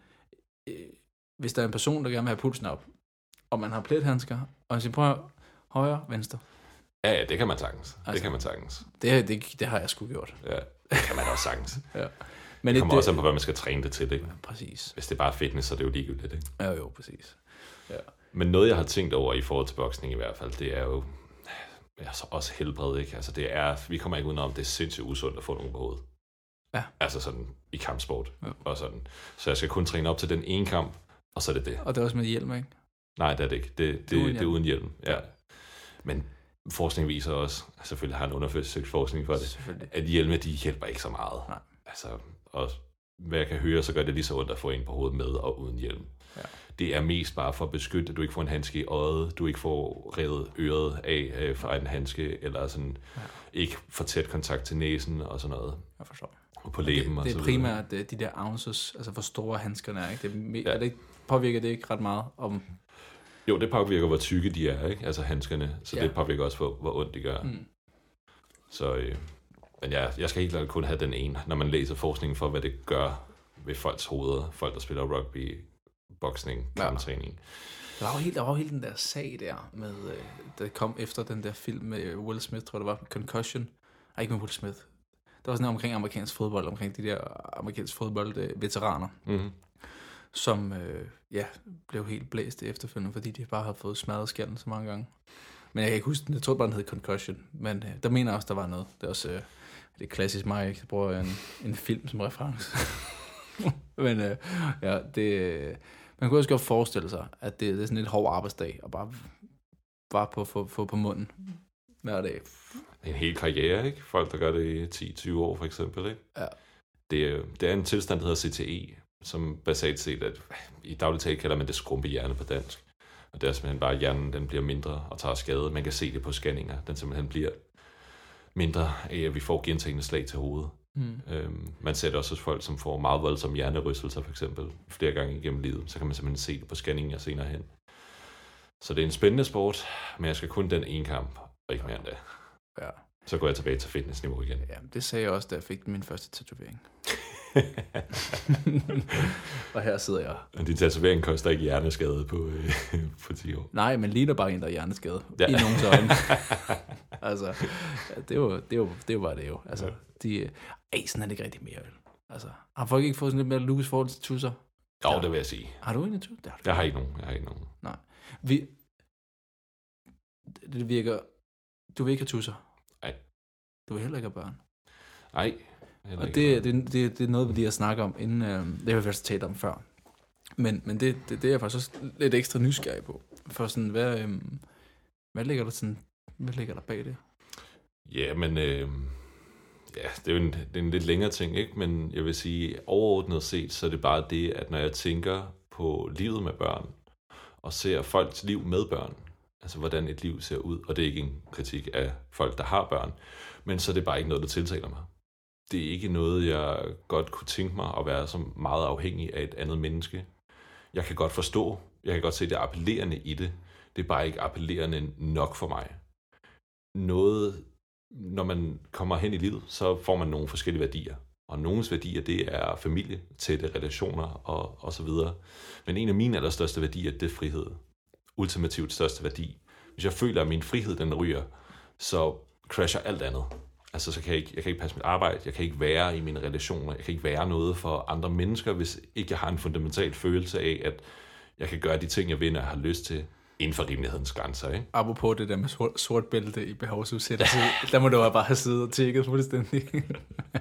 Speaker 1: øh, hvis der er en person, der gerne vil have pulsen op, og man har plethandsker, og man siger, prøv at højre, venstre.
Speaker 2: Ja, ja, det kan man sagtens. Altså, det kan man sagtens.
Speaker 1: Det, det, det har jeg sgu gjort.
Speaker 2: Ja, det kan man også sagtens.
Speaker 1: Men
Speaker 2: Det kommer også an på, hvad man skal træne det til. Ikke?
Speaker 1: Præcis.
Speaker 2: Hvis det er bare fitness, så er det jo ligegyldigt. Ikke?
Speaker 1: Ja, jo, præcis.
Speaker 2: Men noget, jeg har tænkt over i forhold til boksning i hvert fald, det er jo altså også helbred. Ikke? Altså, det er, vi kommer ikke udenom, det er sindssygt usundt at få nogen på hovedet.
Speaker 1: Ja.
Speaker 2: Altså sådan i kampsport.
Speaker 1: Ja.
Speaker 2: Og sådan. Så jeg skal kun træne op til den ene kamp, og så er det det.
Speaker 1: Og det er også med hjelm, ikke?
Speaker 2: Nej, det er det ikke. Det, det,
Speaker 1: Det er uden
Speaker 2: det er uden hjelm. Ja. Men forskning viser også, selvfølgelig har en undersøgt forskning for det, at hjelme, de hjælper ikke så meget.
Speaker 1: Nej.
Speaker 2: Altså, og hvad jeg kan høre, så gør det lige så ondt at få en på hovedet med og uden hjelm.
Speaker 1: Ja.
Speaker 2: Det er mest bare for at beskytte, at du ikke får en handske i øjet, du ikke får revet øret af øh, fra en handske, eller sådan
Speaker 1: Ja.
Speaker 2: ikke for tæt kontakt til næsen og sådan noget,
Speaker 1: Jeg forstår.
Speaker 2: og på læben
Speaker 1: det,
Speaker 2: og
Speaker 1: det
Speaker 2: så
Speaker 1: er primært øh, de der ounces, altså hvor store handskerne er, ikke? Det er,
Speaker 2: Ja.
Speaker 1: er det påvirker det ikke ret meget om...
Speaker 2: Jo, det påvirker, hvor tykke de er, ikke? altså handskerne, så
Speaker 1: Ja.
Speaker 2: det påvirker også, hvor, hvor ondt de gør.
Speaker 1: Mm.
Speaker 2: Så, øh, men ja, jeg skal helt klart kun have den ene, når man læser forskningen for, hvad det gør ved folks hoveder, folk, der spiller rugby, boksning,
Speaker 1: Ja.
Speaker 2: kamptræning.
Speaker 1: Der var helt, der var helt den der sag der, med, øh, der kom efter den der film med Will Smith, tror jeg det var, Concussion. Ej, ikke med Will Smith. Der var sådan noget omkring amerikansk fodbold, omkring de der amerikansk fodbold øh, veteraner,
Speaker 2: Mm-hmm.
Speaker 1: som øh, ja, blev helt blæst efterfølgende, fordi de bare havde fået smadret skallen så mange gange. Men jeg kan ikke huske den, jeg tror bare, den hed Concussion, men øh, der mener jeg også, der var noget. Det er også øh, det er klassisk mig, ikke? Jeg bruger en, en film som reference. men øh, ja, det, øh, man kunne også godt forestille sig, at det, det er sådan en lidt hård arbejdsdag, og bare, bare på, få, få på munden hver dag.
Speaker 2: En hel karriere, ikke? Folk, der gør det i 10-20 år, for eksempel, ikke?
Speaker 1: Ja.
Speaker 2: Det, er- det er en tilstand, der hedder CTE, som basalt set, at i dagligt tale kalder man det skrumpehjerne på dansk. Og det er simpelthen bare, at hjernen den bliver mindre og tager skade. Man kan se det på scanninger. Den simpelthen bliver mindre af, at vi får gentagende slag til hovedet.
Speaker 1: Mm.
Speaker 2: Øhm, man ser det også hos folk, som får meget voldsomme hjernerystelser, for eksempel, flere gange igennem livet. Så kan man simpelthen se det på scanninger senere hen. Så det er en spændende sport, men jeg skal kun den ene kamp, og ikke mere end det.
Speaker 1: Ja.
Speaker 2: Så går jeg tilbage til fitnessniveau igen.
Speaker 1: ja, det sagde jeg også, da jeg fik min første tatovering. og her sidder jeg.
Speaker 2: Og din tatovering koster ikke hjerneskade på, øh, på 10 år.
Speaker 1: Nej, men ligner bare en, der er hjerneskadet.
Speaker 2: Ja.
Speaker 1: I nogens øjne. altså, det jo, det jo, det bare det jo. Altså,
Speaker 2: Ja.
Speaker 1: de, ej, sådan er det ikke rigtig mere. Altså, har folk ikke fået sådan lidt mere Lucas forhold til tusser?
Speaker 2: Jo,
Speaker 1: Ja.
Speaker 2: det vil jeg sige.
Speaker 1: Har du tusser? Det har du.
Speaker 2: Jeg har ikke nogen. Jeg har ikke nogen.
Speaker 1: Vi, det- det virker... Du vil ikke have tusser?
Speaker 2: Nej.
Speaker 1: Du vil heller ikke have børn?
Speaker 2: Nej. Heller
Speaker 1: Og det, det, det, det er noget, vi lige har snakket om inden... Øh, det har vi først talt om før. Men, men det, det, det er jeg faktisk også lidt ekstra nysgerrig på. For sådan, hvad, øh, hvad ligger der sådan... Hvad ligger der bag det?
Speaker 2: Ja, men øh, ja, det er jo en, det er en lidt længere ting, ikke? Men jeg vil sige, overordnet set, så er det bare det, at når jeg tænker på livet med børn, og ser folks liv med børn, altså hvordan et liv ser ud, og det er ikke en kritik af folk, der har børn, men så er det bare ikke noget, der tiltaler mig. Det er ikke noget, jeg godt kunne tænke mig at være så meget afhængig af et andet menneske. Jeg kan godt forstå, jeg kan godt se det appellerende i det, det er bare ikke appellerende nok for mig. Noget, når man kommer hen i livet, så får man nogle forskellige værdier. Og nogens værdier, det er familie, tætte relationer og, og så videre. Men en af mine allerstørste værdier, det er frihed. Ultimativt største værdi. Hvis jeg føler, at min frihed den ryger, så crasher alt andet. Altså, så kan jeg ikke, jeg kan ikke passe mit arbejde, jeg kan ikke være i mine relationer, jeg kan ikke være noget for andre mennesker, hvis ikke jeg har en fundamental følelse af, at jeg kan gøre de ting, jeg vil, jeg har lyst til, inden for rimelighedens grænser, ikke?
Speaker 1: Apropos det der med sort, sort bælte i behovsudsættelse, der må du bare have siddet og tjekket fuldstændig.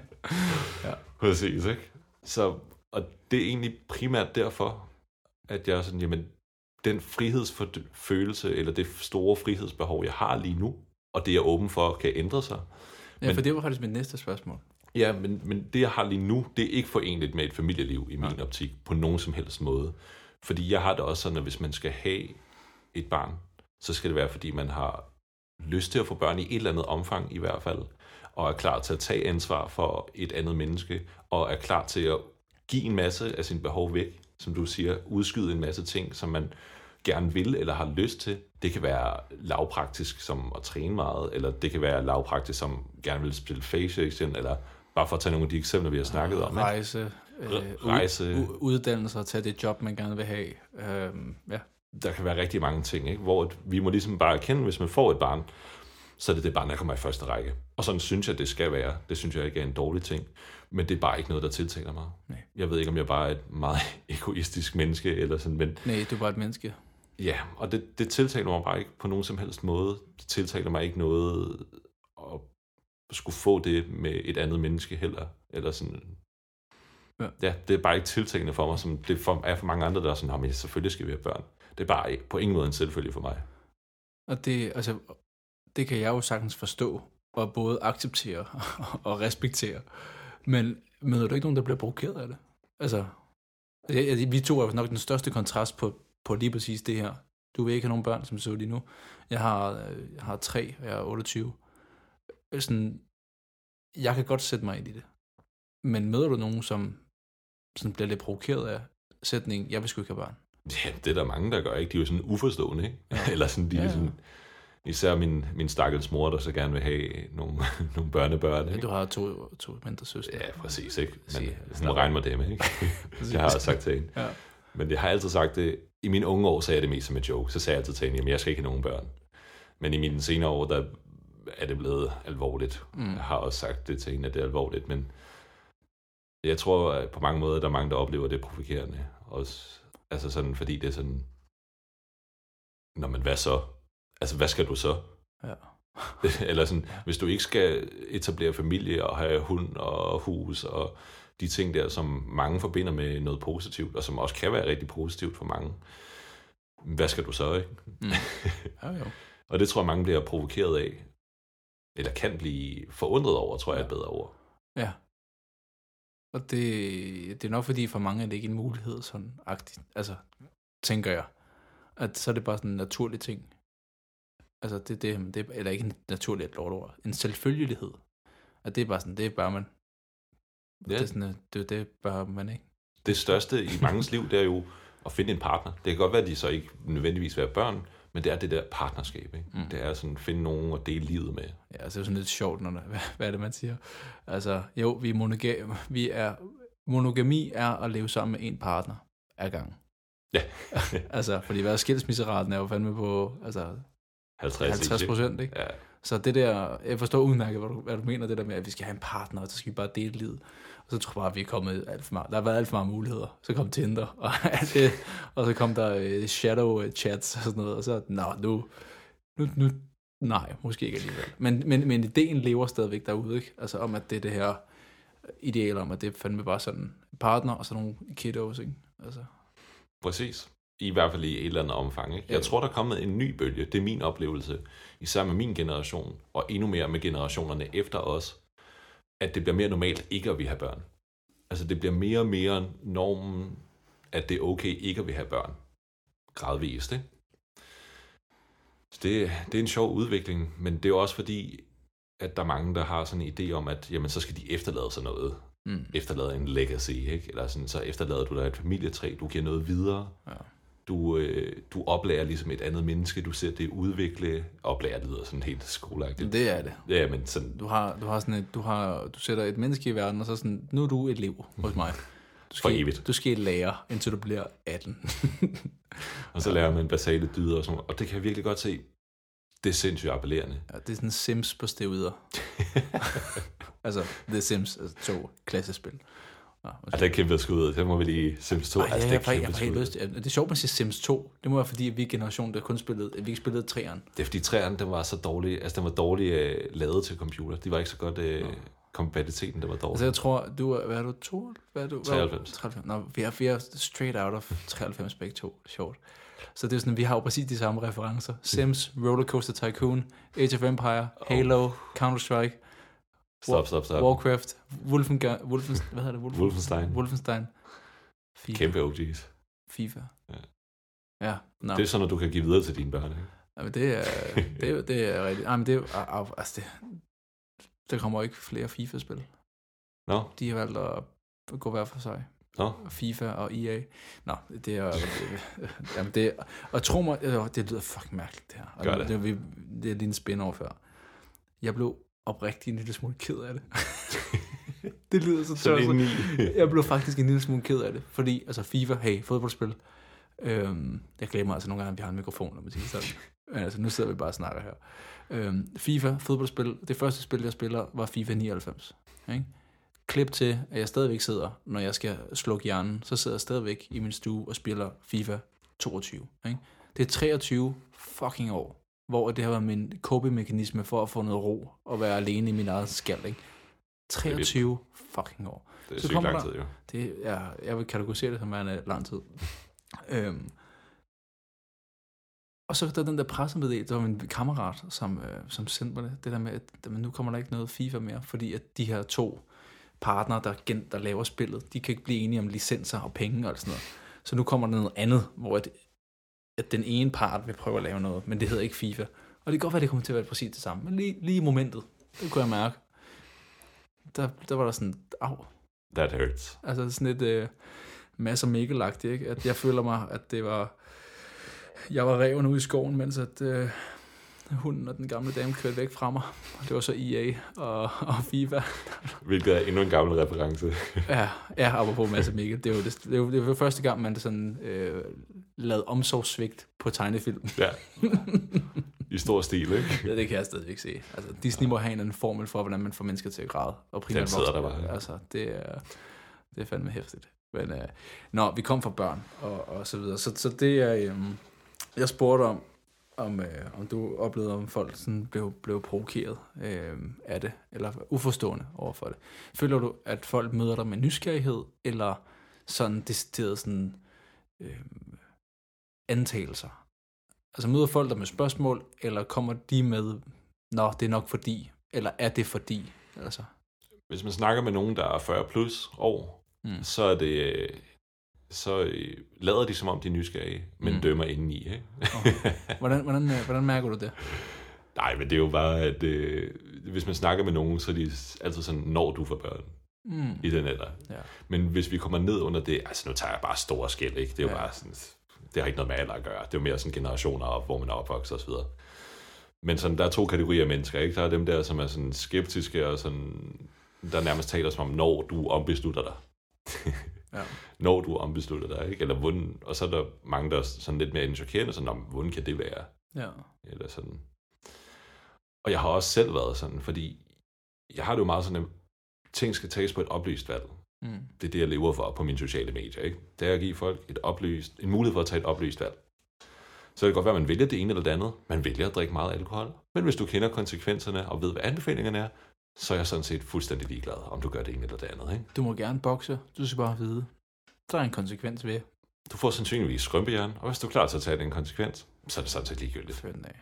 Speaker 2: Præcis, ikke? Så, og det er egentlig primært derfor, at jeg er sådan, jamen, den frihedsfølelse, eller det store frihedsbehov, jeg har lige nu, og det er jeg åben for, kan ændre sig.
Speaker 1: Ja,
Speaker 2: Men-
Speaker 1: for det var faktisk mit næste spørgsmål.
Speaker 2: Ja, men, men det, jeg har lige nu, det er ikke forenligt med et familieliv i min
Speaker 1: Nej.
Speaker 2: optik, på nogen som helst måde. Fordi jeg har det også sådan, at hvis man skal have et barn, så skal det være, fordi man har lyst til at få børn i et eller andet omfang i hvert fald, og er klar til at tage ansvar for et andet menneske, og er klar til at give en masse af sin behov væk, som du siger, udskyde en masse ting, som man gerne vil eller har lyst til, Det kan være lavpraktisk som at træne meget, eller det kan være lavpraktisk som gerne vil spille FaceAction, eller bare for at tage nogle af de eksempler, vi har snakket om.
Speaker 1: Rejse, øh,
Speaker 2: Rejse.
Speaker 1: U- uddannelse og tage det job, man gerne vil have. Øh, ja.
Speaker 2: der kan være rigtig mange ting, ikke? hvor vi må ligesom bare erkende, hvis man får et barn, så er det det barn, der kommer i første række. Og sådan synes jeg, det skal være. Det synes jeg ikke er en dårlig ting. Men det er bare ikke noget, der tiltaler mig.
Speaker 1: Nej.
Speaker 2: Jeg ved ikke, om jeg bare er et meget egoistisk menneske, eller sådan, men
Speaker 1: Nej, du er bare et menneske.
Speaker 2: Ja, og det, det tiltaler mig bare ikke på nogen som helst måde. Det tiltaler mig ikke noget at skulle få det med et andet menneske heller. Eller sådan,
Speaker 1: Ja.
Speaker 2: ja, det er bare ikke tiltalende for mig, som det for, er for mange andre, der er sådan, "Nå, men selvfølgelig skal vi have børn. Det er bare ikke, på ingen måde en selvfølge for mig.
Speaker 1: Og det, altså, det kan jeg jo sagtens forstå, og både acceptere og respektere. Men møder du ikke nogen, der bliver provokeret af det? Altså, jeg, jeg, vi to er nok den største kontrast på, på lige præcis det her. Du vil ikke have nogen børn, som så lige nu. Jeg har, øh, jeg har tre, og jeg er 28. Sådan, jeg kan godt sætte mig ind i det. Men møder du nogen, som sådan bliver lidt provokeret af sætningen, jeg vil sgu ikke have børn?
Speaker 2: Ja, det er der mange, der gør, ikke? De er jo sådan uforstående, ikke? Eller sådan, de
Speaker 1: Ja, ja.
Speaker 2: sådan... Især min, min stakkels mor, der så gerne vil have nogle, nogle børnebørn, ikke?
Speaker 1: du har to, to mindre søstre.
Speaker 2: Ja, præcis, ikke? Men hun må
Speaker 1: af.
Speaker 2: regne med dem, ikke? det har jeg sagt til hende.
Speaker 1: Ja.
Speaker 2: Men jeg har altid sagt det, i mine unge år sagde jeg det mest som et joke. Så sagde jeg altid til hende, jamen jeg skal ikke have nogen børn. Men i mine senere år, der er det blevet alvorligt.
Speaker 1: Mm.
Speaker 2: Jeg har også sagt det til hende, at det er alvorligt, men jeg tror at på mange måder, der er mange, der oplever det provokerende. Også, altså sådan, fordi det er sådan, Nå, men hvad så? Altså, hvad skal du så?
Speaker 1: Ja.
Speaker 2: Eller sådan, hvis du ikke skal etablere familie og have hund og hus og de ting der, som mange forbinder med noget positivt, og som også kan være rigtig positivt for mange. Hvad skal du så, ikke?
Speaker 1: Mm. Ja, jo.
Speaker 2: Og det tror jeg, mange bliver provokeret af. Eller kan blive forundret over, tror jeg er et bedre ord.
Speaker 1: Ja. Og det, det er nok fordi for mange er det ikke en mulighed sådan agtigt. Altså, tænker jeg. At så er det bare sådan en naturlig ting. Altså, det, det, det eller ikke en naturlig et lortord. En selvfølgelighed. At det er bare sådan, det er bare man.
Speaker 2: Ja.
Speaker 1: Det er sådan, det, det bare man ikke.
Speaker 2: Det største i mangens liv, det er jo at finde en partner. Det kan godt være, at de så ikke nødvendigvis være børn, men det er det der partnerskab. Ikke?
Speaker 1: Mm.
Speaker 2: Det er sådan at finde nogen at dele livet med.
Speaker 1: Ja, altså det er jo sådan lidt sjovt, når der, hvad, hvad er det, man siger? Altså, jo, vi er, monoga- vi er monogami er at leve sammen med en partner ad gang.
Speaker 2: Ja.
Speaker 1: altså, fordi hvad skilsmisseraten er jo fandme på altså,
Speaker 2: 50,
Speaker 1: 50
Speaker 2: ikke?
Speaker 1: procent, ikke?
Speaker 2: Ja,
Speaker 1: Så det der, jeg forstår udmærket, hvad du, hvad du mener, det der med, at vi skal have en partner, og så skal vi bare dele livet. Og så tror jeg bare, at vi er kommet alt for meget, der har været alt for mange muligheder. Så kom Tinder, og, alt det, og så kom der øh, shadow øh, chats og sådan noget, og så, nå, nu, nu, nu, nej, måske ikke alligevel. Men, men, men ideen lever stadigvæk derude, ikke? Altså om, at det er det her ideal om, at det er fandme bare sådan en partner, og så nogle kiddos, ikke? Altså,
Speaker 2: præcis. I hvert fald i et eller andet omfang. Ikke? Jeg tror, der er kommet en ny bølge. Det er min oplevelse. Især med min generation, og endnu mere med generationerne efter os, at det bliver mere normalt ikke at vi have børn. Altså det bliver mere og mere normen, at det er okay ikke at vi have børn. Gradvist, ikke? Så det, det er en sjov udvikling, men det er jo også fordi, at der er mange, der har sådan en idé om, at jamen, så skal de efterlade sig noget.
Speaker 1: mm,
Speaker 2: Efterlade en legacy, ikke? Eller sådan, så efterlader du dig et familietræ, du giver noget videre.
Speaker 1: ja.
Speaker 2: Du, øh, du oplærer ligesom et andet menneske, du ser det udvikle. Oplærer, det lyder sådan helt skoleagtigt.
Speaker 1: Det er det.
Speaker 2: Ja, men sådan,
Speaker 1: Du har, du har sådan et, du har, du sætter et menneske i verden, og så sådan, nu er du et liv hos mig. Du
Speaker 2: For
Speaker 1: skal,
Speaker 2: evigt.
Speaker 1: Du skal lære, indtil du bliver 18.
Speaker 2: og så lærer man basale dyder og sådan. Og det kan jeg virkelig godt se. Det er sindssygt appellerende.
Speaker 1: ja, det er sådan Sims på steroider. altså, The Sims, altså to klassespil. Ja,
Speaker 2: Og det er kæmpe skud. Det må vi lige Sims 2.
Speaker 1: Ej,
Speaker 2: altså,
Speaker 1: ja,
Speaker 2: det
Speaker 1: jeg, jeg, helt
Speaker 2: skud.
Speaker 1: lyst. Det er sjovt, man siger Sims 2. Det må være, fordi vi er generation, der kun spillede, vi ikke spillede træerne.
Speaker 2: Det er fordi træerne, den var så dårlig. Altså, den var dårlig øh, lavet til computer. De var ikke så godt... Øh, kompatibiliteten, der var dårlig.
Speaker 1: Altså, jeg tror, du er, hvad er du, to? Hvad er du? hvad er du?
Speaker 2: 93.
Speaker 1: 93. Nå, vi er, vi er straight out of 93 begge to. Sjovt. Så det er sådan, vi har jo præcis de samme referencer. Sims, Rollercoaster Tycoon, Age of Empire, Halo, Counter-Strike,
Speaker 2: Stop, stop, stop.
Speaker 1: Warcraft, Wolfenga, Wolfen, hvad hedder det? Wolfen,
Speaker 2: Wolfenstein.
Speaker 1: Wolfenstein. FIFA.
Speaker 2: Kæmpe OG's.
Speaker 1: FIFA.
Speaker 2: Ja.
Speaker 1: Ja, no.
Speaker 2: Det er sådan, at du kan give videre til dine børn. Ikke?
Speaker 1: Jamen, det er, det er, det er rigtigt. Ej, men det er, altså det, der kommer ikke flere FIFA-spil.
Speaker 2: Nå,
Speaker 1: De har valgt at gå hver for sig.
Speaker 2: Nå,
Speaker 1: FIFA og EA. Nå, det er... jamen det, og tro mig, øh, det lyder fucking mærkeligt, det her.
Speaker 2: Gør det.
Speaker 1: Det, er, vi- det er lige en spin over før. Jeg blev oprigtig en lille smule ked af det. det lyder så
Speaker 2: indeni.
Speaker 1: Jeg blev faktisk en lille smule ked af det, fordi altså FIFA, hey, fodboldspil. Øhm, jeg glemmer altså nogle gange, at vi har en mikrofon, når man siger sådan. Men altså, nu sidder vi bare og snakker her. Øhm, FIFA, fodboldspil. Det første spil, jeg spiller, var FIFA 99. Ikke? Klip til, at jeg stadigvæk sidder, når jeg skal slukke hjernen, så sidder jeg stadigvæk i min stue og spiller FIFA 22. Ikke? Det er 23 fucking år, hvor det har været min coping-mekanisme for at få noget ro og være alene i min eget skald. Ikke? 23 fucking år.
Speaker 2: Det er
Speaker 1: Så
Speaker 2: sygt lang
Speaker 1: der-
Speaker 2: tid, jo.
Speaker 1: Det er, jeg vil kategorisere det som værende lang tid. øhm. Og så der den der pressemeddelelse, det var min kammerat, som, øh, som sendte mig det, det der med, at nu kommer der ikke noget FIFA mere, fordi at de her to partnere, der, gen, der laver spillet, de kan ikke blive enige om licenser og penge og sådan noget. Så nu kommer der noget andet, hvor at, at den ene part vil prøve at lave noget, men det hedder ikke FIFA. Og det kan godt være, det kommer til at være præcis det samme, men lige, lige i momentet, det kunne jeg mærke, der, der var der sådan, au,
Speaker 2: That hurts.
Speaker 1: Altså sådan et øh, masser mikkel ikke? At jeg føler mig, at det var... Jeg var reven ude i skoven, mens at øh, hunden og den gamle dame kørte væk fra mig. Og det var så EA og, og FIFA.
Speaker 2: Hvilket er endnu en gammel reference.
Speaker 1: Ja, ja apropos masser mikkel. Det var, det, det, var, det var første gang, man sådan øh, lavede omsorgssvigt på tegnefilm.
Speaker 2: Ja. I stor stil, ikke?
Speaker 1: Ja, det kan jeg stadigvæk se. Altså, Disney må have en anden formel for, hvordan man får mennesker til at græde. Og primært
Speaker 2: Den sidder der bare.
Speaker 1: Altså, det er, det er fandme hæftigt. Men, øh, nå, vi kom fra børn og, og så videre. Så, så det er... Øh, jeg spurgte om, om, øh, om du oplevede, om folk sådan blev, blev provokeret øh, af det, eller uforstående over for det. Føler du, at folk møder dig med nysgerrighed, eller sådan decideret sådan øh, antagelser? Altså møder folk dig med spørgsmål, eller kommer de med, nå, det er nok fordi, eller er det fordi? Altså,
Speaker 2: Hvis man snakker med nogen, der er 40 plus år,
Speaker 1: mm.
Speaker 2: så er det... Så øh, lader de som om, de er nysgerrige, men
Speaker 1: Mm.
Speaker 2: mm. dømmer indeni, ikke?
Speaker 1: hvordan, hvordan, øh, hvordan mærker du det?
Speaker 2: Nej, men det er jo bare, at øh, hvis man snakker med nogen, så er de altid sådan, når du får børn
Speaker 1: Mm.
Speaker 2: i den alder.
Speaker 1: Ja.
Speaker 2: Men hvis vi kommer ned under det, altså nu tager jeg bare store skæld, ikke? Det er jo
Speaker 1: Ja.
Speaker 2: bare sådan, det har ikke noget med alder at gøre. Det er jo mere sådan generationer op, hvor man er opvokset og så videre. Men sådan, der er to kategorier af mennesker, ikke? Der er dem der, som er sådan skeptiske og sådan, der nærmest taler som om, når du ombeslutter dig.
Speaker 1: Ja.
Speaker 2: når du ombeslutter dig, ikke? Eller hvordan, og så er der mange, der er sådan lidt mere chokerende, sådan, om, hvordan kan det være?
Speaker 1: Ja.
Speaker 2: Eller sådan. Og jeg har også selv været sådan, fordi jeg har det jo meget sådan, at ting skal tages på et oplyst valg.
Speaker 1: Mm.
Speaker 2: Det er det, jeg lever for på mine sociale medier. Ikke? Det er at give folk et oplyst, en mulighed for at tage et oplyst valg. Så det kan godt være, at man vælger det ene eller det andet. Man vælger at drikke meget alkohol. Men hvis du kender konsekvenserne og ved, hvad anbefalingerne er, så er jeg sådan set fuldstændig ligeglad, om du gør det ene eller det andet. Ikke?
Speaker 1: Du må gerne bokse. Du skal bare vide. Der er en konsekvens ved.
Speaker 2: Du får sandsynligvis skrømpejern, og hvis du er klar til at tage den konsekvens, så er det sådan set ligegyldigt.
Speaker 1: Af.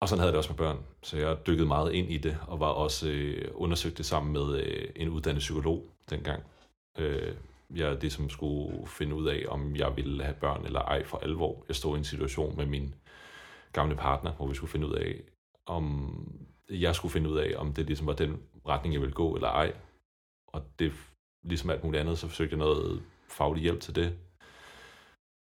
Speaker 2: Og sådan havde jeg det også med børn. Så jeg dykkede meget ind i det, og var også øh, undersøgt det sammen med øh, en uddannet psykolog dengang. Øh, jeg ligesom skulle finde ud af, om jeg ville have børn eller ej for alvor. Jeg stod i en situation med min gamle partner, hvor vi skulle finde ud af, om jeg skulle finde ud af, om det ligesom var den retning, jeg ville gå eller ej. Og det, ligesom alt muligt andet, så forsøgte jeg noget faglig hjælp til det.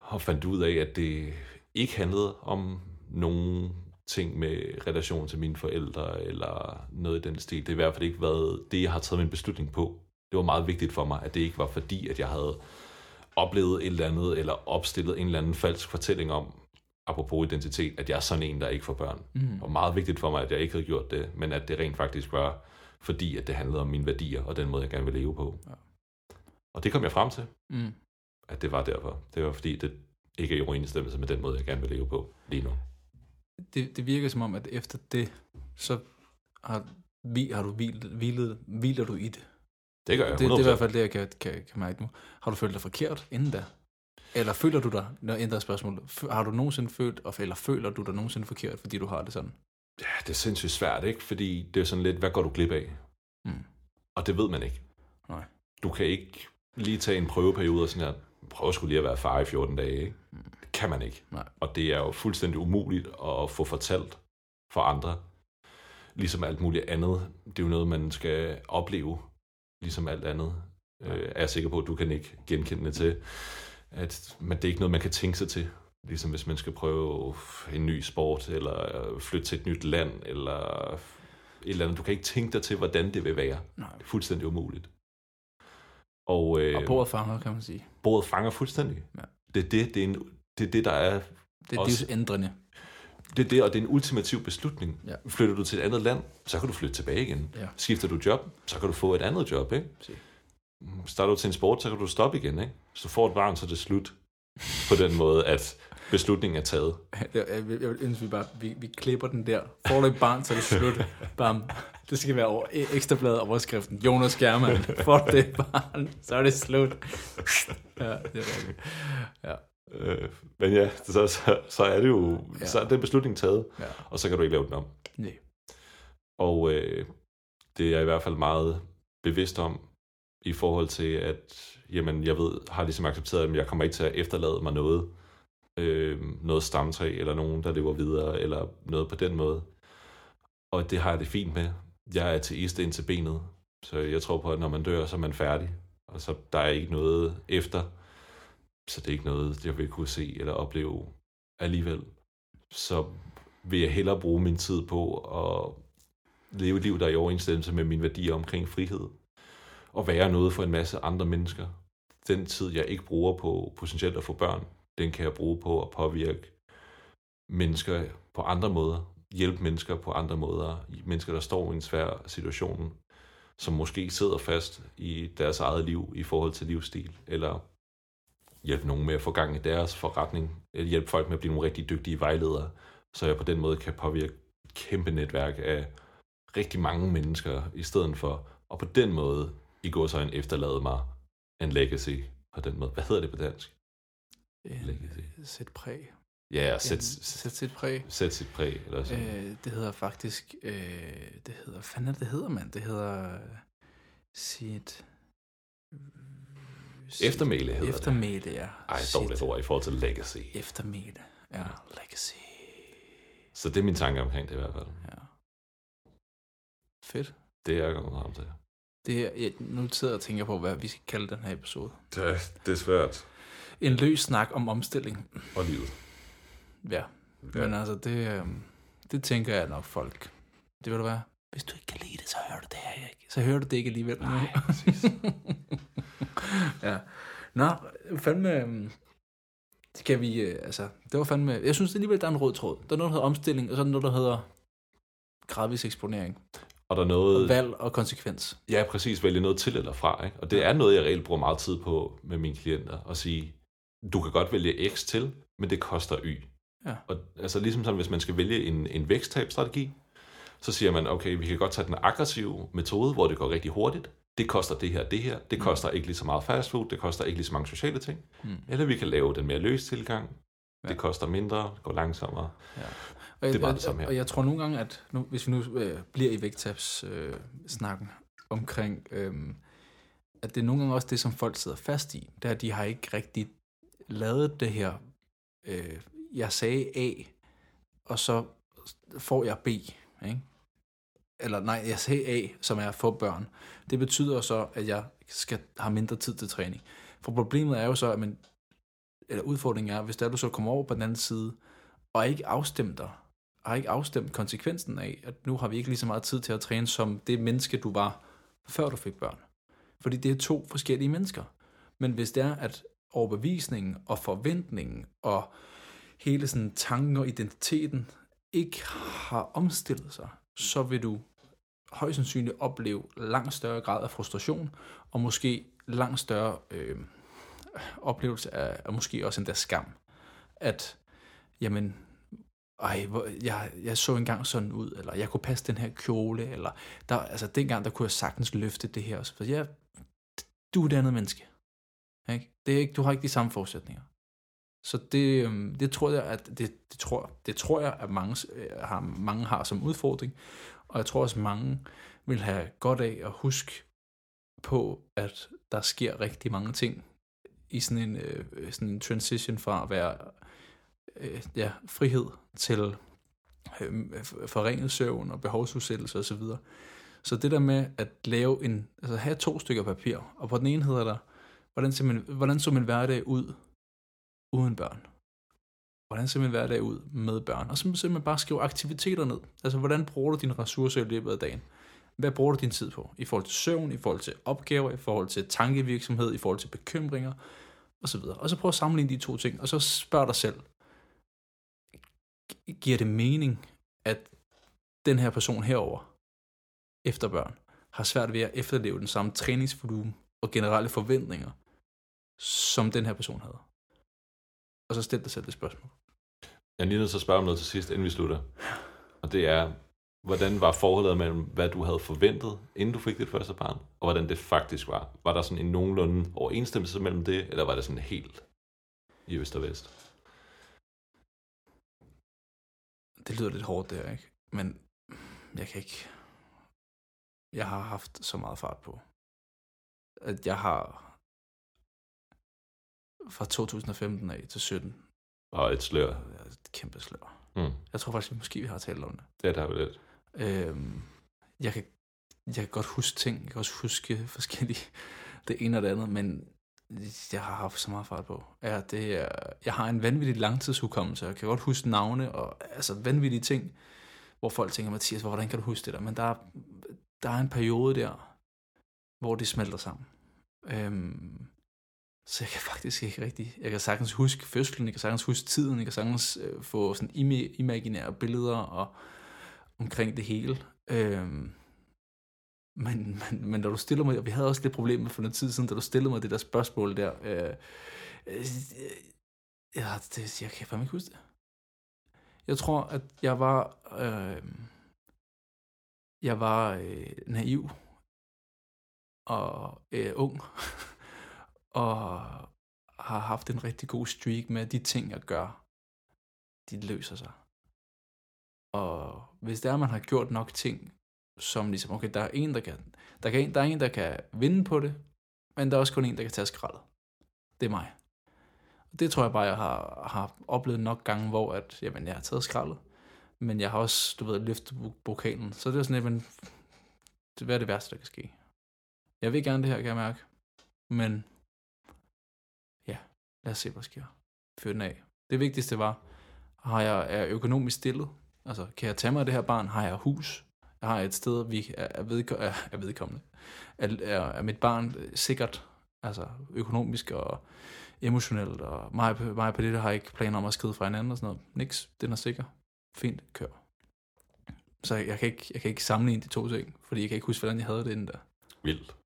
Speaker 2: Og fandt ud af, at det ikke handlede om nogen ting med relation til mine forældre, eller noget i den stil. Det er i hvert fald ikke været det, jeg har taget min beslutning på. Det var meget vigtigt for mig, at det ikke var fordi, at jeg havde oplevet et eller andet, eller opstillet en eller anden falsk fortælling om, apropos identitet, at jeg er sådan en, der ikke får børn.
Speaker 1: Mm.
Speaker 2: Var meget vigtigt for mig, at jeg ikke havde gjort det, men at det rent faktisk var, fordi at det handlede om mine værdier, og den måde, jeg gerne vil leve på.
Speaker 1: Ja.
Speaker 2: Og det kom jeg frem til,
Speaker 1: Mm.
Speaker 2: at det var derfor. Det var fordi, det ikke er i overensstemmelse med den måde, jeg gerne vil leve på lige nu.
Speaker 1: Det, det virker som om, at efter det, så har, har du hvilet, hvilet, hviler du i det.
Speaker 2: Det gør jeg
Speaker 1: Det, det er i
Speaker 2: 100%.
Speaker 1: hvert fald det, jeg kan, kan, kan mærke nu. Har du følt dig forkert inden da? Eller føler du dig, når jeg ændrer spørgsmålet, har du nogensinde følt, eller føler du dig nogensinde forkert, fordi du har det sådan?
Speaker 2: Ja, det er sindssygt svært, ikke? Fordi det er sådan lidt, hvad går du glip af?
Speaker 1: Mm.
Speaker 2: Og det ved man ikke.
Speaker 1: Nej.
Speaker 2: Du kan ikke lige tage en prøveperiode og sådan her, prøv skulle lige at være far i 14 dage, ikke? Det kan man ikke.
Speaker 1: Nej.
Speaker 2: Og det er jo fuldstændig umuligt at få fortalt for andre. Ligesom alt muligt andet. Det er jo noget, man skal opleve, ligesom alt andet. øh, er jeg sikker på, at du kan ikke genkende det til. At, men det er ikke noget, man kan tænke sig til. Ligesom hvis man skal prøve en ny sport, eller flytte til et nyt land, eller et eller andet. Du kan ikke tænke dig til, hvordan det vil være.
Speaker 1: Nej.
Speaker 2: Det er fuldstændig umuligt. Og, øh,
Speaker 1: Og bordet fanger, kan man sige.
Speaker 2: bordet fanger fuldstændig.
Speaker 1: Ja.
Speaker 2: Det, er det, det, er en, det er det, der er
Speaker 1: Det er
Speaker 2: Også-
Speaker 1: livsændrende.
Speaker 2: det er det, og det er en ultimativ beslutning.
Speaker 1: Ja.
Speaker 2: Flytter du til et andet land, så kan du flytte tilbage igen.
Speaker 1: Ja.
Speaker 2: Skifter du job, så kan du få et andet job, ikke?
Speaker 1: Se.
Speaker 2: Starter du til en sport, så kan du stoppe igen, ikke? Så du får et barn, så er det slut. På den måde, at beslutningen er taget.
Speaker 1: Jeg, jeg, vil- jeg vil ønske, vi bare vi, vi klipper den der. Får du et barn, så er det slut. Bam. Det skal være over, e- ekstrabladet overskriften. Jonas German. Får du det barn, så er det slut. Ja, det er rigtigt. Ja,
Speaker 2: Øh, men ja, så, så, så er det jo,
Speaker 1: ja.
Speaker 2: så er den beslutning taget,
Speaker 1: ja.
Speaker 2: og så kan du ikke lave den om.
Speaker 1: Nej.
Speaker 2: Og øh, det er jeg i hvert fald meget bevidst om, i forhold til, at jamen, jeg ved, har ligesom accepteret, at jeg kommer ikke til at efterlade mig noget, øh, noget stamtræ, eller nogen, der lever videre, eller noget på den måde. Og det har jeg det fint med. Jeg er ateist ind til benet, så jeg tror på, at når man dør, så er man færdig. Og så der er ikke noget efter. Så det er ikke noget, jeg vil kunne se eller opleve alligevel. Så vil jeg hellere bruge min tid på at leve et liv, der er i overensstemmelse med mine værdier omkring frihed. Og være noget for en masse andre mennesker. Den tid, jeg ikke bruger på potentielt at få børn, den kan jeg bruge på at påvirke mennesker på andre måder. Hjælpe mennesker på andre måder. Mennesker, der står i en svær situation, som måske sidder fast i deres eget liv i forhold til livsstil, eller hjælpe nogen med at få gang i deres forretning, eller hjælpe folk med at blive nogle rigtig dygtige vejledere, så jeg på den måde kan påvirke et kæmpe netværk af rigtig mange mennesker, i stedet for, og på den måde i går så en efterlade mig en legacy på den måde. Hvad hedder det på dansk? Legacy.
Speaker 1: Sæt præg.
Speaker 2: Ja, sæt,
Speaker 1: Ja, Sæt sit præg.
Speaker 2: sæt sit præg, eller sådan.
Speaker 1: Øh, det hedder faktisk, øh, det hedder, fanden det, det hedder, mand? Det hedder øh, sit... sit-
Speaker 2: Eftermæle hedder det.
Speaker 1: Eftermæle, ja.
Speaker 2: Ej, dårligt ord i forhold til legacy.
Speaker 1: Eftermæle, ja. Legacy.
Speaker 2: Så det er min tanke omkring det i hvert fald.
Speaker 1: Ja. Fedt.
Speaker 2: Det er jeg kommet frem til.
Speaker 1: Det er, jeg, nu sidder jeg og tænker på, hvad vi skal kalde den her episode.
Speaker 2: Det, det er svært.
Speaker 1: En løs snak om omstilling.
Speaker 2: Og livet.
Speaker 1: Ja. ja. Men altså, det, øh, det tænker jeg nok folk. Det vil du være. Hvis du ikke kan lide det, så hører du det her ikke. Så hører du det ikke alligevel.
Speaker 2: Nej, præcis.
Speaker 1: ja. Nå, fandme... øhm, Skal vi... øh, Altså, det var fandme... Jeg synes alligevel, der er en rød tråd. Der er noget, der hedder omstilling, og så er der noget, der hedder gradvis eksponering.
Speaker 2: Og der er
Speaker 1: Og
Speaker 2: noget...
Speaker 1: valg og konsekvens.
Speaker 2: Ja, præcis. Vælge noget til eller fra. Ikke? Og det er noget, jeg reelt bruger meget tid på med mine klienter. At sige, du kan godt vælge X til, men det koster Y.
Speaker 1: Ja.
Speaker 2: Og altså ligesom sådan, hvis man skal vælge en, en væksttabstrategi, så siger man, okay, vi kan godt tage den aggressive metode, hvor det går rigtig hurtigt. Det koster det her, det her. Det
Speaker 1: Mm.
Speaker 2: koster ikke lige så meget fast food. Det koster ikke lige så mange sociale ting.
Speaker 1: Mm.
Speaker 2: Eller vi kan lave den mere løs tilgang.
Speaker 1: Ja.
Speaker 2: Det koster mindre, går langsommere.
Speaker 1: Og,
Speaker 2: Det er
Speaker 1: og-
Speaker 2: det samme her.
Speaker 1: Og jeg tror nogle gange, at nu, hvis vi nu øh, bliver i vægttabs-snakken øh, snakken omkring, øh, at det er nogle gange også det, som folk sidder fast i. Er, at de har ikke rigtig lavet det her. Øh, jeg sagde A, og så får jeg B. Ikke? Eller nej, jeg sagde A, som er for børn. Det betyder så, at jeg skal have mindre tid til træning. For problemet er jo så, at man, eller udfordringen er, hvis der du så kommer over på den anden side, og ikke afstemt dig, har ikke afstemt konsekvensen af, at nu har vi ikke lige så meget tid til at træne, som det menneske, du var, før du fik børn. Fordi det er to forskellige mennesker. Men hvis det er, at overbevisningen og forventningen og hele sådan tanken og identiteten ikke har omstillet sig, så vil du højst sandsynligt opleve langt større grad af frustration, og måske langt større øh, oplevelse af, og måske også endda skam. At, jamen, ej, hvor, jeg, jeg så engang sådan ud, eller jeg kunne passe den her kjole, eller der, altså dengang, der kunne jeg sagtens løfte det her. og Så jeg, ja, du er et andet menneske. Ikke? Det er ikke, du har ikke de samme forudsætninger. Så det, øhm, det tror jeg, at det, det, tror, det tror jeg, at mange, øh, har, mange har som udfordring. Og jeg tror også, mange vil have godt af at huske på, at der sker rigtig mange ting i sådan en, øh, sådan en transition fra at være øh, ja, frihed til øh, forringet søvn og behovsudsættelse osv. Så det der med at lave en, altså have to stykker papir, og på den ene hedder der, hvordan, ser min, hvordan så min hverdag ud uden børn? Hvordan ser min hverdag ud med børn? Og så simpelthen bare skrive aktiviteter ned. Altså, hvordan bruger du dine ressourcer i løbet af dagen? Hvad bruger du din tid på? I forhold til søvn, i forhold til opgaver, i forhold til tankevirksomhed, i forhold til bekymringer, og så videre. Og så prøv at sammenligne de to ting, og så spørg dig selv, giver det mening, at den her person herover efter børn har svært ved at efterleve den samme træningsvolumen og generelle forventninger, som den her person havde? Og så stil dig selv det spørgsmål.
Speaker 2: Jeg er lige nødt til at spørge om noget til sidst, inden vi slutter. Og det er, hvordan var forholdet mellem, hvad du havde forventet, inden du fik dit første barn, og hvordan det faktisk var? Var der sådan en nogenlunde overensstemmelse mellem det, eller var det sådan helt i øst og vest?
Speaker 1: Det lyder lidt hårdt der, ikke? Men jeg kan ikke... Jeg har haft så meget fart på. At jeg har fra 2015 af til 17.
Speaker 2: Og et slør.
Speaker 1: Et kæmpe slør.
Speaker 2: Mm.
Speaker 1: Jeg tror faktisk, måske vi har talt om det.
Speaker 2: Ja, det har vi lidt.
Speaker 1: Øhm, jeg, kan, jeg kan godt huske ting. Jeg kan også huske forskellige det ene og det andet, men jeg har haft så meget fart på. Ja, det er, jeg har en vanvittig langtidshukommelse. Jeg kan godt huske navne og altså vanvittige ting, hvor folk tænker, Mathias, hvordan kan du huske det der? Men der, er, der er en periode der, hvor det smelter sammen. Øhm, så jeg kan faktisk ikke rigtig, jeg kan sagtens huske fødslen, jeg kan sagtens huske tiden, jeg kan sagtens øh, få sådan im- imaginære billeder og omkring det hele. Øhm, men, men, men da du stiller mig, og vi havde også lidt problemer for noget tid siden, da du stillede mig det der spørgsmål der, øh, øh, ja, det, jeg kan fandme ikke huske det. Jeg tror, at jeg var, øh, jeg var øh, naiv og øh, ung, og har haft en rigtig god streak med, at de ting, jeg gør, de løser sig. Og hvis det er, at man har gjort nok ting, som ligesom, okay, der er en, der kan, der, kan, der er en, der kan vinde på det, men der er også kun en, der kan tage skraldet. Det er mig. Og det tror jeg bare, jeg har, har oplevet nok gange, hvor at, jamen, jeg har taget skraldet, men jeg har også, du ved, løftet bokalen. Så det er sådan men hvad er det værste, der kan ske? Jeg vil gerne det her, kan jeg mærke. Men ja, lad os se, hvad der sker. Fyr den af. Det vigtigste var, har jeg, er økonomisk stillet? Altså, kan jeg tage mig af det her barn? Har jeg hus? Har et sted, vi er, vedko- er, er vedkommende. Er, er, er mit barn sikkert? Altså, økonomisk og emotionelt, og mig, mig på det, der har ikke planer om at skride fra hinanden og sådan noget. Niks, den er sikker. Fint, kør. Så jeg, jeg, kan ikke, jeg kan ikke sammenligne de to ting, fordi jeg kan ikke huske, hvordan jeg havde det inden der.
Speaker 2: Vildt.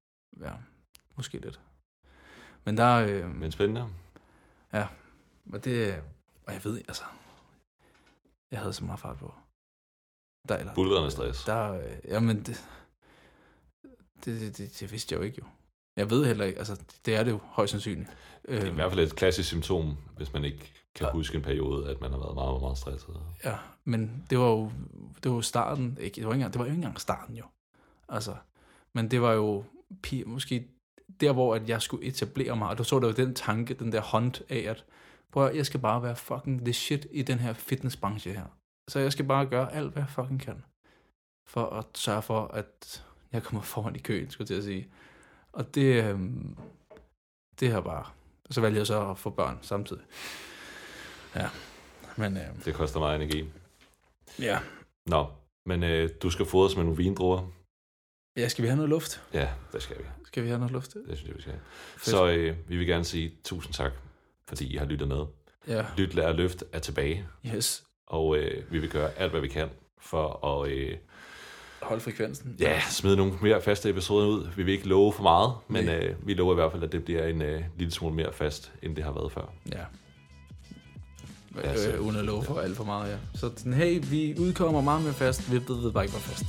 Speaker 1: Ja, måske lidt. Men der... Øh,
Speaker 2: Men spændende.
Speaker 1: Ja, og det... Og jeg ved, altså... Jeg havde så meget fart på. Der, eller,
Speaker 2: Bullerende stress.
Speaker 1: Der, øh, jamen, det, det, det, det, det vidste jeg jo ikke jo. Jeg ved heller ikke, altså det er det jo højst sandsynligt.
Speaker 2: Det er i hvert fald et klassisk symptom, hvis man ikke kan ja. huske en periode, at man har været meget, meget stresset.
Speaker 1: Ja, men det var jo, det var jo starten, ikke, det, var ikke engang, det var jo ikke engang starten jo. Altså, men det var jo måske der, hvor at jeg skulle etablere mig, og du så der jo den tanke, den der hånd af, at prøv, jeg skal bare være fucking the shit i den her fitnessbranche her. Så jeg skal bare gøre alt, hvad jeg fucking kan, for at sørge for, at jeg kommer foran i køen, skulle jeg til at sige. Og det, øhm, det har bare... Så valgte jeg så at få børn samtidig. Ja, men... Øhm,
Speaker 2: Det koster meget energi.
Speaker 1: ja.
Speaker 2: Nå, men øh, du skal fodres med nogle vindruer.
Speaker 1: ja, skal vi have noget luft?
Speaker 2: Ja, det skal vi.
Speaker 1: Skal vi have noget luft?
Speaker 2: Det synes jeg, vi skal.
Speaker 1: Fedt.
Speaker 2: Så øh, vi vil gerne sige tusind tak, fordi I har lyttet med.
Speaker 1: Ja,
Speaker 2: Lyt, lær, løft er tilbage,
Speaker 1: yes.
Speaker 2: Og øh, vi vil gøre alt, hvad vi kan for at øh,
Speaker 1: Hold frekvensen.
Speaker 2: ja, smide nogle mere faste episoder ud. Vi vil ikke love for meget, men
Speaker 1: Nej.
Speaker 2: øh, vi lover i hvert fald, at det bliver en øh, lille smule mere fast, end det har været før.
Speaker 1: Ja.
Speaker 2: Ja, så-
Speaker 1: Øh, uden at love for alt for meget, ja. Så sådan, hey, vi udkommer meget mere fast. Vi ved bare ikke, hvor fast.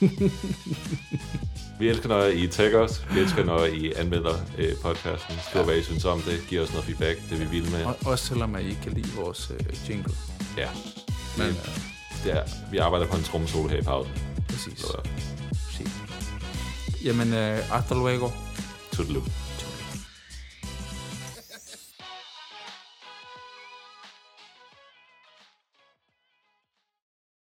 Speaker 2: Vi elsker, når I tagger os. Vi elsker, når I anmelder øh, podcasten. Skriv,
Speaker 1: Ja.
Speaker 2: hvad I synes om det. Giv os noget feedback. Det vi vilde med.
Speaker 1: Og, også selvom I ikke kan lide vores øh, jingle.
Speaker 2: Ja, Men,
Speaker 1: øh,
Speaker 2: det er, vi arbejder på en trommesolo her i pausen.
Speaker 1: præcis.
Speaker 2: Så
Speaker 1: Jamen, øh, hasta luego.
Speaker 2: toodaloo.